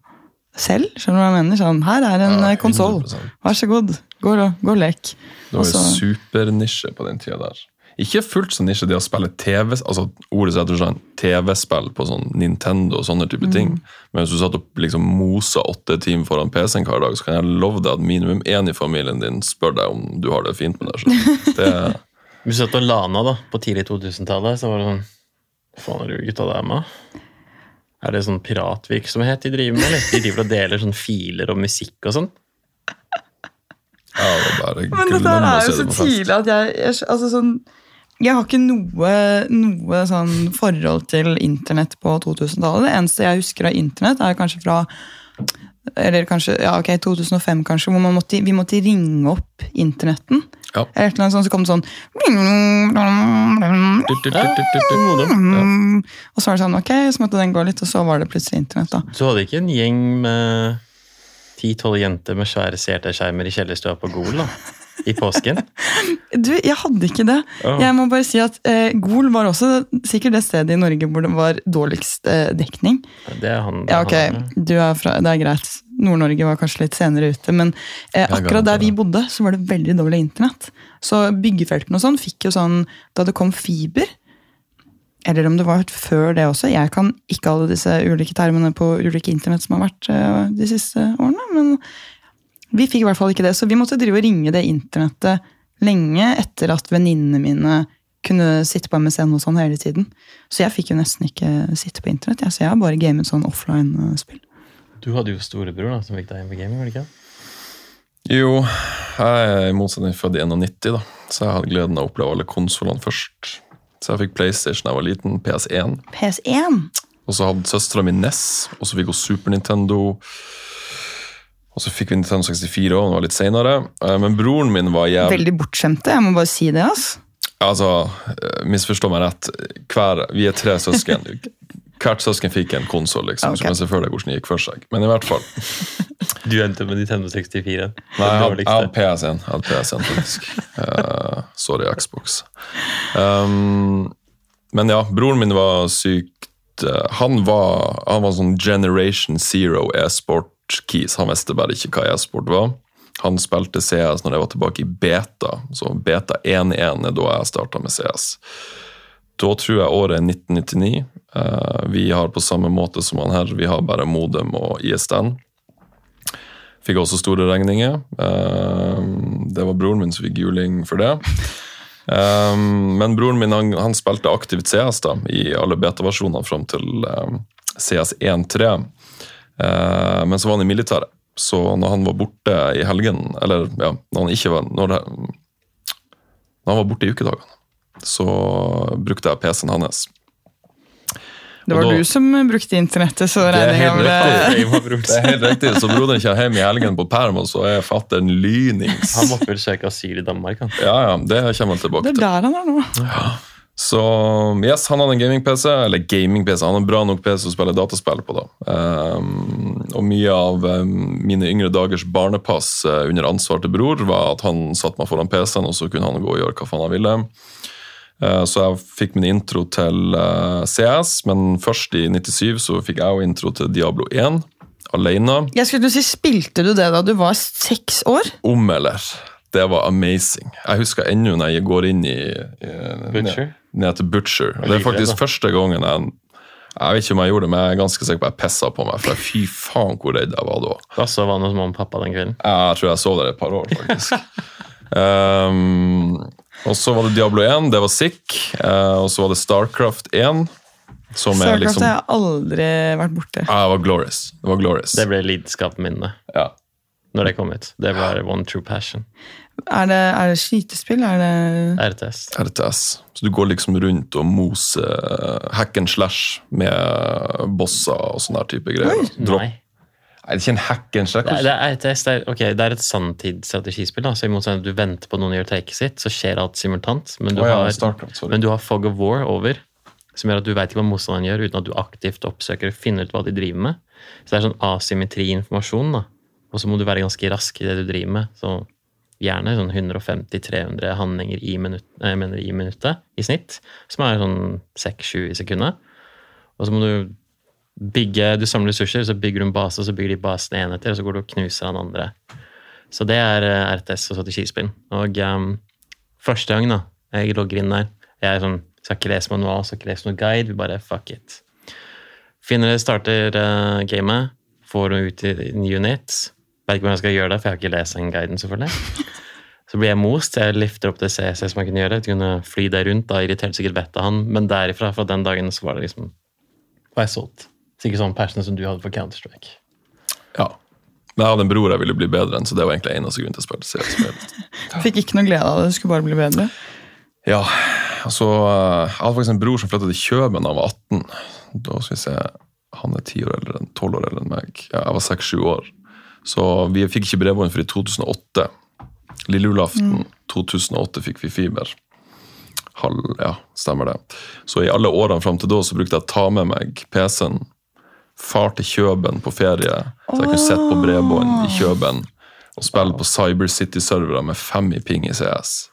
selv. Skjønner du hva jeg mener? Sånn, her er en Ja, konsoll, vær så god, gå og, gå og lek. Det var jo Også- supernisje på den tida der. Ikke fullt så nisje det å spille TV, altså ordet setter sånn TV-spill på sånn Nintendo og sånne type ting. Men hvis du satt og liksom mosa åtte timer foran PC-en hver dag, så kan jeg love deg at minimum én i familien din spør deg om du har det fint med deg. Det, (laughs) Vi satt og lana da, på tidlig 2000-tallet, så var det sånn Hva faen er det gutta der med? Er det sånn piratvirksomhet de driver med, eller? De driver og deler sånn filer og musikk og sånn? ja, det var bare Men dette glemme er jo så tidlig at jeg, jeg altså sånn, jeg har ikke noe, noe sånn forhold til internett på 2000-tallet. Det eneste jeg husker av internett, er kanskje fra eller kanskje, ja ok, 2005 kanskje, hvor man måtte, vi måtte ringe opp internetten. Ja. Eller annet sånt, så kom det sånn. Og så var det sånn, ok, så måtte den gå litt, og så var det plutselig internett. da. Så hadde ikke en gjeng med ti-tolv jenter med svære CRT-skjermer i kjellerstua på Gol da? I påsken? (laughs) Du, jeg hadde ikke det. Oh. Jeg må bare si at eh, Gol var også sikkert det stedet i Norge hvor det var dårligst eh, dekning. Det er han. Ja, ok, du er fra, det er greit. Nord-Norge var kanskje litt senere ute, men eh, akkurat der vi bodde, så var det veldig dårlig internett. Så byggefeltene og sånn fikk jo sånn Da det kom fiber, eller om det var før det også, jeg kan ikke alle disse ulike termene på ulike internett som har vært eh, de siste årene, men vi fikk i hvert fall ikke det. Så vi måtte drive og ringe det internettet lenge etter at venninnene mine kunne sitte på MSN og sånn hele tiden. Så jeg fikk jo nesten ikke sitte på internett. Jeg, så jeg har bare gamet sånn offline-spill. Du hadde jo storebror da, som fikk deg inn på gaming, var det ikke? Jo, jeg er i motsetning født i 91, da. så jeg hadde gleden av å oppleve alle konsollene først. Så jeg fikk PlayStation da jeg var liten, PS1. PS1! Og så hadde søstera mi NES, og så fikk hun Super Nintendo. Og så fikk vi Nintendo 64 òg, det var litt seinere. Men broren min var jævlig Veldig bortskjemte, jeg må bare si det. ass. Altså, eh, misforstå meg rett. Hver, vi er tre søsken. (laughs) Hvert søsken fikk en konsoll, liksom. okay. Så man jeg se for deg hvordan det gikk for seg. Men i hvert fall. Du endte med Nintendo 64. Nei, jeg hadde, hadde PS1, jeg hadde PS1 faktisk. Uh, sorry, Xbox. Um, men ja, broren min var sykt eh, Han var, han var sånn Generation Zero e-sport-keys. Han visste bare ikke hva e-sport var. Han spilte CS når jeg var tilbake i beta, så beta 1.1 er da jeg starta med CS. Da tror jeg året er 1999. Eh, vi har på samme måte som han her, vi har bare modem og ISDN. Fikk også store regninger. Eh, det var broren min som fikk juling for det. Eh, men broren min han, han spilte aktivt CS da, i alle beta-versjonene fram til CS 1.3. Eh, men så var han i militæret. Så når han var borte i helgen, eller ja, når han ikke var Når, det, når han var borte i ukedagene, så brukte jeg PC-en hans. Det var da- du som brukte internettet, så Det jeg regninga det. Det er helt riktig, så broderen kommer hjem i helgen på perm, og så er fattern lynings. Han måtte vel søke asyl i Danmark, han. Ja, ja, det kommer han tilbake til. Det er der han er nå. Så yes, han hadde en gaming-PC, eller gaming-PC, han hadde en bra nok PC å spille dataspill på. da. Um, og mye av um, mine yngre dagers barnepass uh, under ansvar til bror var at han satte meg foran PC-en, og så kunne han gå og gjøre hva faen han ville. Eh, så jeg fikk min intro til eh, CS, men først i 97 så fikk jeg jo intro til Diablo 1, alene. Jeg skulle si, Spilte du det da du var seks år? Om eller. Det var amazing. Jeg husker ennå når jeg går inn i, i Butcher? Ned, ned til Butcher. Det er faktisk første gangen jeg Jeg vet ikke om jeg gjorde det, men jeg er ganske sikker på at jeg pissa på meg. For fy faen hvor redd jeg var da. Da sov han hos mamma og pappa den kvelden. Jeg tror jeg sov der et par år, faktisk. um, og så var det Diablo 1, det var sick. Uh, og så var det Starcraft 1, som er Starcraft liksom har jeg aldri vært borte. Ja, det var glorious. Det var glorious. Det ble lidenskapen min det, Ja. Når det kom ut. Det var one true passion. Er det, er det skytespill? Er det RTS. RTS. Så du går liksom rundt og moser uh, hack and slash med bosser og sånne type greier. Oi. Drop. Nei. Nei, det er ikke en hack and slash. Det er, det er RTS. Det er, okay, det er et sanntidsstrategispill. så I motsetning til at du venter på noen gjør taket sitt, så skjer alt simultant. Men du, oh, ja, har, Starcraft, men du har fog of war over, som gjør at du veit ikke hva motstanderen gjør, uten at du aktivt oppsøker og finner ut hva de driver med. Så det er sånn asymmetri i informasjon, da. Og så må du være ganske rask i det du driver med. Så gjerne sånn 150-300 handlinger i, minutt, i minuttet i snitt, som er sånn 6-7 i sekundet. Og så må du bygge, du samler ressurser, så bygger du en base, og så bygger de basen enheter, og så går du og knuser han andre. Så det er eh, RTS og strategispill. Og um, første gang da, jeg logger inn der, jeg sånn, skal ikke lese manual, skal ikke lese noe guide, vi bare fuck it. Finner det, starter uh, gamet, får ut i en unit, vet ikke hvordan jeg skal gjøre det, for jeg har ikke lest den guiden selvfølgelig. Så blir jeg most, jeg lifter opp det CC som jeg kunne gjøre, jeg kunne fly der rundt, da irriterte sikkert vettet av han, men derifra, fra den dagen, så var det liksom, var jeg solgt. Sikkert sånn passion som du hadde for Counter-Strike. Ja. Men jeg hadde en bror jeg ville bli bedre enn, så det var egentlig eneste grunn til å spille CS. (laughs) Fikk ikke noe glede av det, det skulle bare bli bedre. Ja, altså, eh, Jeg hadde faktisk en bror som flytta til Kjøben da han var 18. Da skal vi se, Han er 10 år eller 12 år eldre enn meg. Ja, jeg var 6-7 år. Så vi fikk ikke bredbånd før i 2008. Lille julaften 2008 fikk vi fiber. Halv, ja, stemmer det. Så i alle årene fram til da så brukte jeg å ta med meg PC-en, far til Kjøben på ferie, så jeg kunne sitte på bredbånd i Kjøben og spille på Cyber City-servere med fem i ping i CS.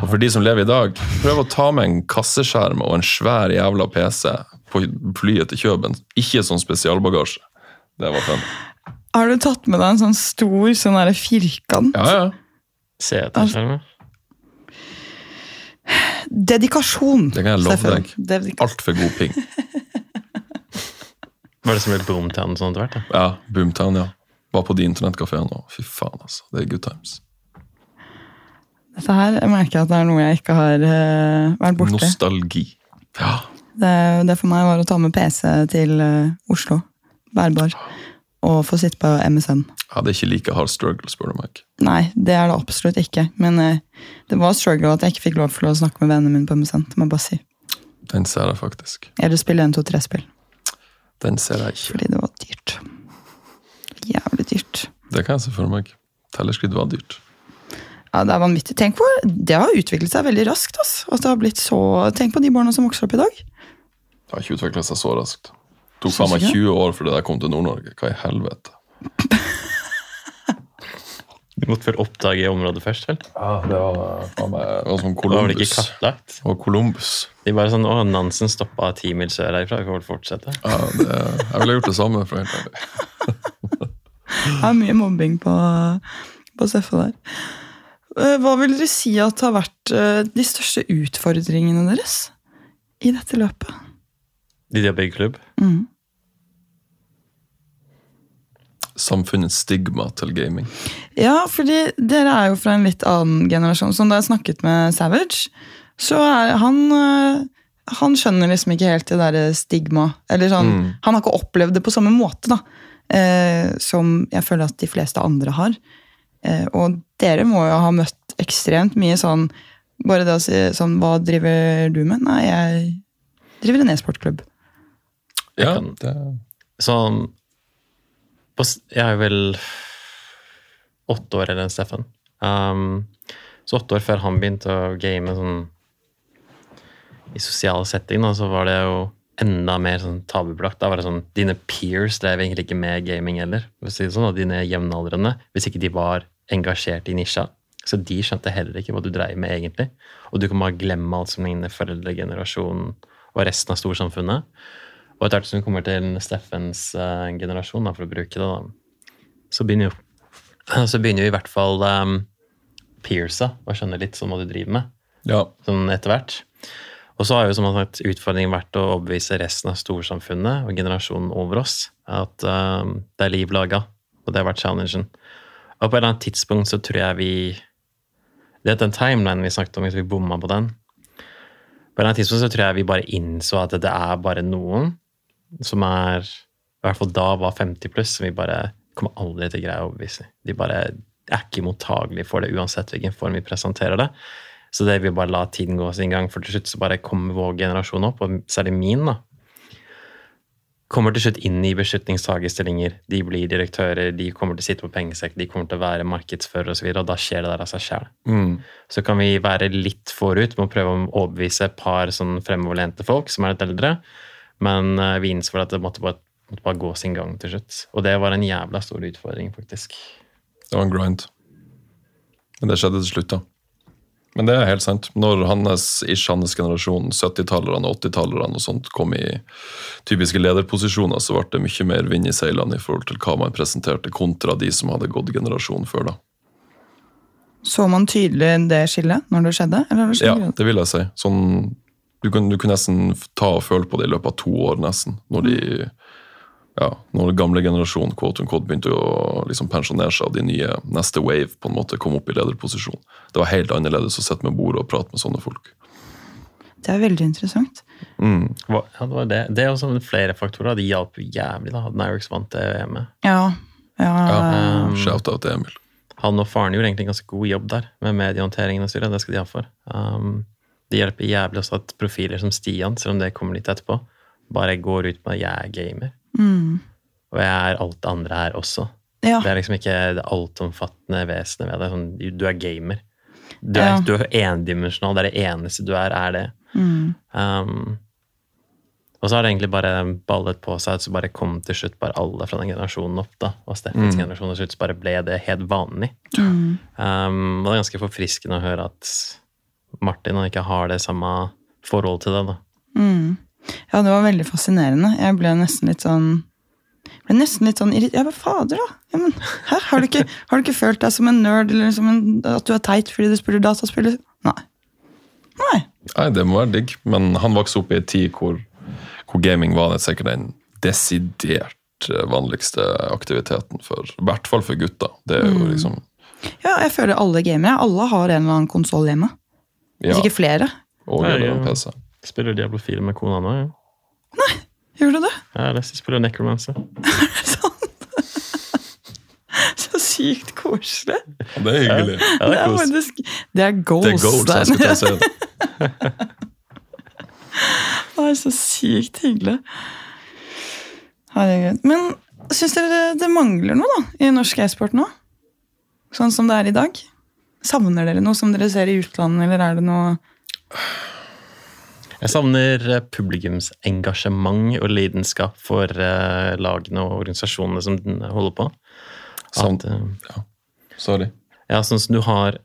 Og for de som lever i dag, prøv å ta med en kasseskjerm og en svær jævla PC på flyet til Kjøben. Ikke sånn spesialbagasje. Det var fun. Har du tatt med deg en sånn stor sånn der firkant? Ja, ja. Se etter skjermen. Dedikasjon. Det kan jeg love deg. Altfor god ping. (laughs) Var det som ble boomtown sånn etter hvert? da? Ja, Boomtown, ja. Var på de internettkafeene nå. Fy faen, altså. Det er good times. Dette her jeg merker jeg at det er noe jeg ikke har uh, vært borte. Nostalgi. Ja. Det, det for meg var å ta med PC til uh, Oslo. Bærbar. Og få sitte på MSN. ja, det er ikke like hard struggle, spør du meg. Nei, det er det absolutt ikke. Men eh, det var struggle at jeg ikke fikk lov til å snakke med vennene mine på MSN. Det må jeg bare si. Den ser jeg faktisk. Eller spille 1, 2, 3-spill. Den ser jeg ikke. Fordi det var dyrt. Jævlig dyrt. Det kan jeg se for meg. Tellerskritt var dyrt. Ja, Det er vanvittig. Tenk på, Det har utviklet seg veldig raskt. ass. At det har blitt så... Tenk på de barna som vokser opp i dag. Det har ikke utvikla seg så raskt. Det tok faen meg 20 år før det der kom til Nord-Norge. Hva i helvete? (laughs) Du måtte vel oppdage området først, vel? Ja, det var faen meg det var som Det var vel ikke Columbus. kartlagt? Og Columbus. De bare sånn 'Å, Nansen stoppa ti mil sør herifra, vi får vel fortsette'. Ja, det, jeg ville gjort det samme. for helt ærlig. (laughs) Det er mye mobbing på, på Steffe der. Eh, Hva vil dere si at har vært eh, de største utfordringene deres i dette løpet? De å bygge klubb. Mm. Samfunnets stigma til gaming. Ja, fordi dere er jo fra en litt annen generasjon. Som da jeg snakket med Savage, så er han øh, Han skjønner liksom ikke helt det derre stigma. Eller sånn, Mm. Han har ikke opplevd det på samme måte da, eh, som jeg føler at de fleste andre har. Eh, og dere må jo ha møtt ekstremt mye sånn Bare det å si sånn Hva driver du med? Nei, jeg driver en e-sportklubb. Ja, det, sånn Jeg er vel åtte år eldre enn Steffen. Um, så åtte år før han begynte å game sånn i sosiale setting, da, så var det jo enda mer sånn tabubelagt. Da var det sånn, Dine peers drev egentlig ikke med gaming heller. si sånn, Dine jevnaldrende, hvis ikke de var engasjert i nisja. Så de skjønte heller ikke hva du dreiv med egentlig. Og du kan bare glemme alt som ligner foreldregenerasjonen og resten av storsamfunnet. Og etter hvert som vi kommer til Steffens uh, generasjon, da, for å bruke det, da, så begynner jo (clears throat) så begynner jo i hvert fall um, Pearsa å skjønne litt sånn hva du driver med ja. sånn etter hvert. Og så har jo som sagt utfordringen vært å overbevise resten av storsamfunnet og generasjonen over oss at um, det er liv laga, og det har vært challengen. Og på et eller annet tidspunkt så tror jeg vi Det er den timelinen vi snakket om, hvis vi bomma på den. På et eller annet tidspunkt så tror jeg vi bare innså at det er bare noen som er I hvert fall da var 50 pluss, som vi bare kommer aldri til å greie å overbevise. De bare er ikke mottagelige for det, uansett hvilken form vi presenterer det. Så det vil bare la tiden gå sin gang, for til slutt så bare kommer vår generasjon opp, og særlig min, da. Kommer til slutt inn i beslutningstagerstillinger. De blir direktører, de kommer til å sitte på pengesekk, de kommer til å være markedsfører osv., og, og da skjer det der av seg sjæl. Mm. Så kan vi være litt forut med å prøve å overbevise et par sånn fremoverlente folk som er litt eldre, men eh, vi innså at det måtte bare, måtte bare gå sin gang til slutt. Og det var en jævla stor utfordring, faktisk. Det var en grind. Men det skjedde til slutt, da. Men det er helt sant. Når hans, ish, hans generasjon, 70-tallerne og 80-tallerne og sånt, kom i typiske lederposisjoner, så ble det mye mer vind i seilene i forhold til hva man presenterte, kontra de som hadde gått generasjonen før. da. Så man tydelig det skillet når det skjedde? Eller det skjedde? Ja, det vil jeg si. Sånn, du, kan, du kan nesten ta og føle på det i løpet av to år, nesten. Når de ja, når den gamle generasjonen quote unquote, begynte å liksom pensjonere seg, og de nye neste wave på en måte kom opp i lederposisjon. Det var helt annerledes å sitte med bordet og prate med sånne folk. Det er veldig interessant. Mm. Hva- Ja, det var det. Det er også flere faktorer. De hjalp jævlig da, at Nyrix vant det VM-et. Ja. ja, Ja. Um, Shout-out til Emil. Han og faren gjorde egentlig en ganske god jobb der, med mediehåndteringen og styret. Det skal de ha for. Um, det hjelper jævlig også at profiler som Stian, selv om det kommer litt etterpå, bare går ut med at jeg er gamer. Mm. Og jeg er alt det andre her også. ja. Det er liksom ikke det altomfattende vesenet ved det. Sånn, du er gamer. Du er, Ja. du er endimensjonal. Det er det eneste du er, er det. Mm. Um, og så har det egentlig bare ballet på seg, så bare kom til slutt bare alle fra den generasjonen opp. da, Og Steffens Mm. generasjon til slutt så bare ble det helt vanlig. Mm. Um, og det er ganske forfriskende å høre at Martin og ikke har det samme forhold til det. da. Mm. Ja, det var veldig fascinerende. Jeg ble nesten litt sånn ble nesten litt sånn irritert. Ja, men fader, da? Ja, men, hæ? Har, du ikke, har du ikke følt deg som en nerd, eller som en, at du er teit fordi du spiller dataspill? Nei. Nei. Nei, det må være digg, men han vokste opp i en tid hvor, hvor gaming var det sikkert den desidert eh, vanligste aktiviteten for I hvert fall for gutter. Det er jo liksom Ja, jeg føler alle gamere. Alle har en eller annen konsoll hjemme. Ja, Hvis ikke flere. og Nei, jeg, PC. Spiller Diablo 4 med kona nå. Ja. Gjør du det? Jeg leste spiller Necromancer. (laughs) Sånn. (laughs) Så sykt koselig. Det er hyggelig. Ja, det Det er er, faktisk, det er goals. Det er goals, jeg skulle til å det. (laughs) Det er så sykt hyggelig. Herregud. Men syns dere det mangler noe da, i norsk e-sport nå? Sånn som det er i dag? Savner dere noe som dere ser i utlandet, eller er det noe Jeg savner eh, publikumsengasjement og lidenskap for eh, lagene og organisasjonene som den holder på. Sånn. At, eh, Sorry. ja, sånn som du har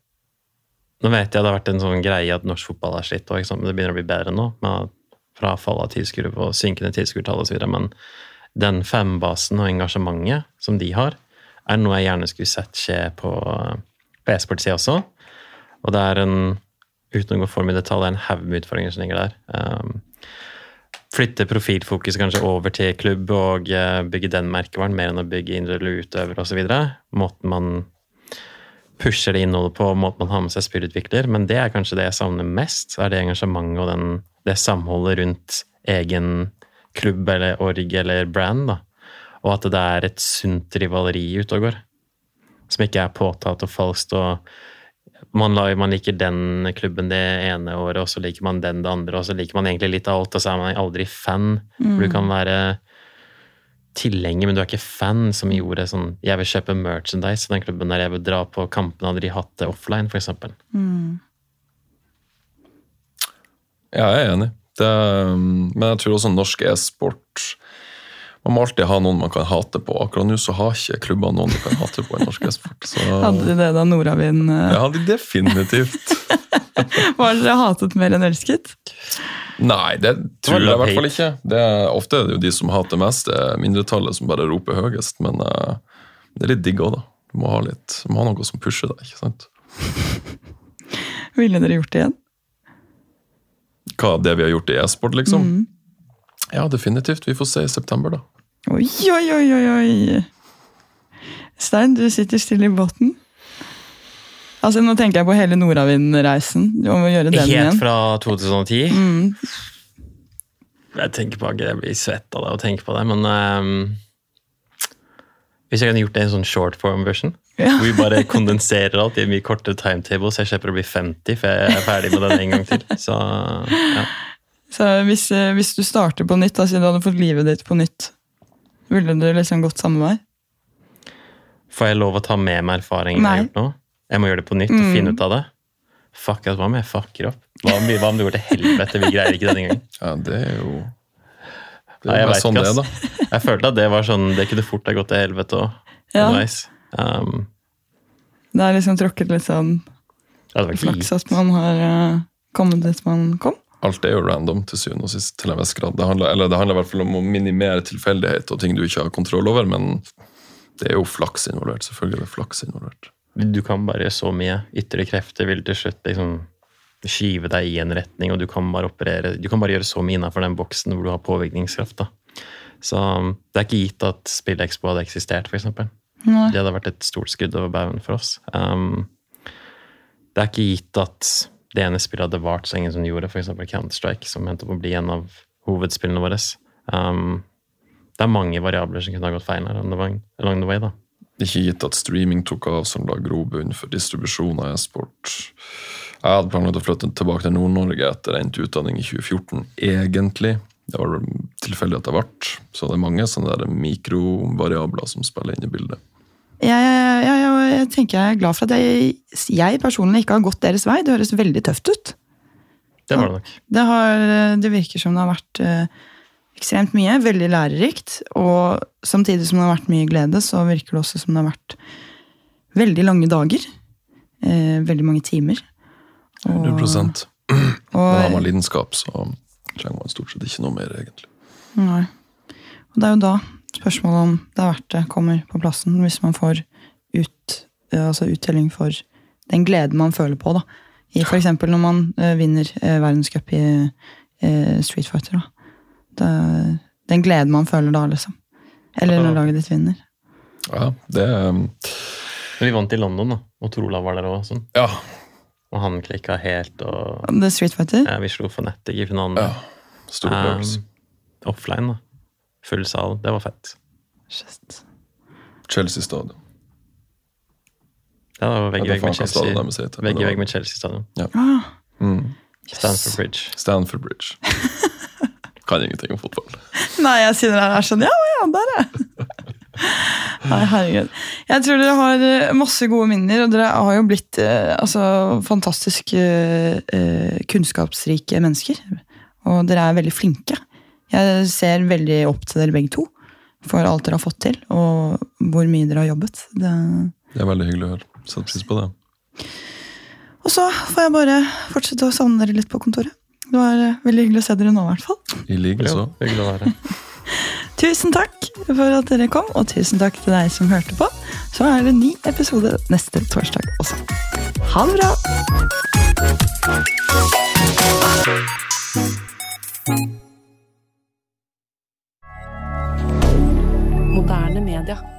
Nå vet jeg det har vært en sånn greie at norsk fotball er slitt, og, det begynner å bli bedre nå. med Fra fall av tilskuere og synkende tilskuertall osv. Men den fembasen og engasjementet som de har, er noe jeg gjerne skulle sett skje på, på e-sport-sida også. Og det er en, uten å gå for mye detalj, det er en haug med utfordringer som ligger der. Um, flytte profilfokuset kanskje over til klubb og uh, bygge den merkevaren, mer enn å bygge individuelle utøvere osv. Måten man pusher det innholdet på, måten man har med seg spillutvikler. Men det er kanskje det jeg savner mest, er det engasjementet og den, det samholdet rundt egen klubb eller org eller brand. da og at det er et sunt rivaleri ute og går. Som ikke er påtatt og falskt. og man, man, liker den klubben det ene året, og så liker man den det andre, og så liker man egentlig litt av alt, og så er man aldri fan. Mm. Du kan være tilhenger, men du er ikke fan, som gjorde sånn Jeg vil kjøpe merchandise av den klubben der jeg vil dra på kampene, hadde de hatt det offline, f.eks. Mm. Ja, jeg er enig. Det, men jeg tror også norsk e-sport man må alltid ha noen man kan hate på. Akkurat nå så har ikke klubber noen de kan hate på i norsk e-sport. Så... Hadde de det da Nordavind uh... Ja, hadde de definitivt. (laughs) Var dere hatet mer enn elsket? Nei, det tror jeg i hvert fall ikke. Det er, ofte er det jo de som hater mest, det er mindretallet som bare roper høyest. Men uh, det er litt digg òg, da. Du må ha, litt, du må ha noe som pusher deg. ikke sant? (laughs) Ville dere gjort det igjen? Hva, det vi har gjort i e-sport, liksom? Mm. Ja, definitivt. Vi får se i september, da. Oi, oi, oi, oi, oi. Stein, du sitter stille i båten. Altså, Nå tenker jeg på hele Nordavind-reisen. Helt igjen. fra 2010? Mm. Jeg tenker på Jeg blir svett av det å tenke på det, men um, Hvis jeg kunne gjort det i en sånn short form-version, ja. hvor vi bare kondenserer alt i en mye kortere timetable, så jeg slipper å bli 50 for jeg er ferdig med den en gang til. Så, ja. så hvis, eh, hvis, du starter på nytt, da, siden du hadde fått livet ditt på nytt, ville du liksom gått samme vei? Får jeg lov å ta med meg erfaringen jeg har gjort nå? Jeg må gjøre det på nytt og mm. finne ut av det? Fuck, hva om jeg fucker opp? Hva om, hva om det går til helvete? Vi greier ikke denne gangen. (laughs) Ja, det er jo det er Nei, sånn det er, da. Jeg følte at det var sånn, det kunne fort ha gått til helvete òg. Ja. Um, det er liksom tråkket litt sånn flaks at man har uh, kommet dit man kom? Alt er jo random til syvende og sist. til en viss grad. Det handler, eller det handler i hvert fall om å minimere tilfeldighet og ting du ikke har kontroll over, men det er jo flaks involvert. Selvfølgelig er det flaks involvert. Du kan bare så mye. Ytre krefter vil til slutt liksom skyve deg i en retning, og du kan bare operere Du kan bare gjøre så mye innenfor den boksen hvor du har påvirkningskraft. da. Så det er ikke gitt at SpillExpo hadde eksistert, f.eks. Det hadde vært et stort skudd over baugen for oss. Um, det er ikke gitt at det ene spillet hadde vart så ingen som gjorde, f.eks. Counter-Strike, som endte opp å bli en av hovedspillene våre. Um, det er mange variabler som kunne ha gått feil her along the way. da. Ikke gitt at streaming tok av som la grobunn for distribusjon av e-sport. Jeg hadde planlagt å flytte tilbake til Nord-Norge etter endt utdanning i 2014, egentlig. Det var tilfeldig at det ble. Så det er mange sånne mikrovariabler som spiller inn i bildet. Jeg, jeg, jeg, jeg, tenker jeg er glad for at jeg, personlig ikke har gått deres vei. Det høres veldig tøft ut. Det var det nok. Det, har, det virker som det har vært eh, ekstremt mye. Veldig lærerikt. Og samtidig som det har vært mye glede, så virker det også som det har vært veldig lange dager. Eh, veldig mange timer. Og, 100 og, Men har man lidenskap, så trenger man stort sett ikke noe mer, egentlig. Nei. Og det er jo da Spørsmålet om det er verdt det, kommer på plassen hvis man får ut, altså uttelling for den gleden man føler på. da. I F.eks. når man uh, vinner uh, verdenscup i uh, Street Fighter. da. Det, den gleden man føler da, liksom. Eller når laget ditt vinner. Ja, det um... Vi vant i London, da, og Trola var der òg. Sånn. Ja. Og han klikka helt. og... The Street Fighter? Ja, Vi slo Fnatic i finalen. Ja, um, offline, da. Full sal. Det var fett. Shit. Chelsea Stadium. Det var vegg i vegg med Chelsea. Vegg i vegg med Chelsea Stadium. Ja. Ah. Mm. Stanford Bridge. Stanford Bridge. (laughs) kan ingenting om fotball. Nei, jeg sier det er sånn Ja, ja, der, ja. (laughs) Nei, herregud. Jeg tror dere har eh, masse gode minner, og dere har jo blitt eh, altså, fantastisk eh, kunnskapsrike mennesker. Og dere er veldig flinke. Jeg ser veldig opp til dere begge to for alt dere har fått til, og hvor mye dere har jobbet. Det, det er veldig hyggelig å høre. Setter pris på det. Og så får jeg bare fortsette å savne dere litt på kontoret. Det var veldig hyggelig å se dere nå, i hvert fall. I like så. Hyggelig å være (laughs) Tusen takk for at dere kom, og tusen takk til deg som hørte på. Så er det ny episode neste torsdag også. Ha det bra! Moderne media.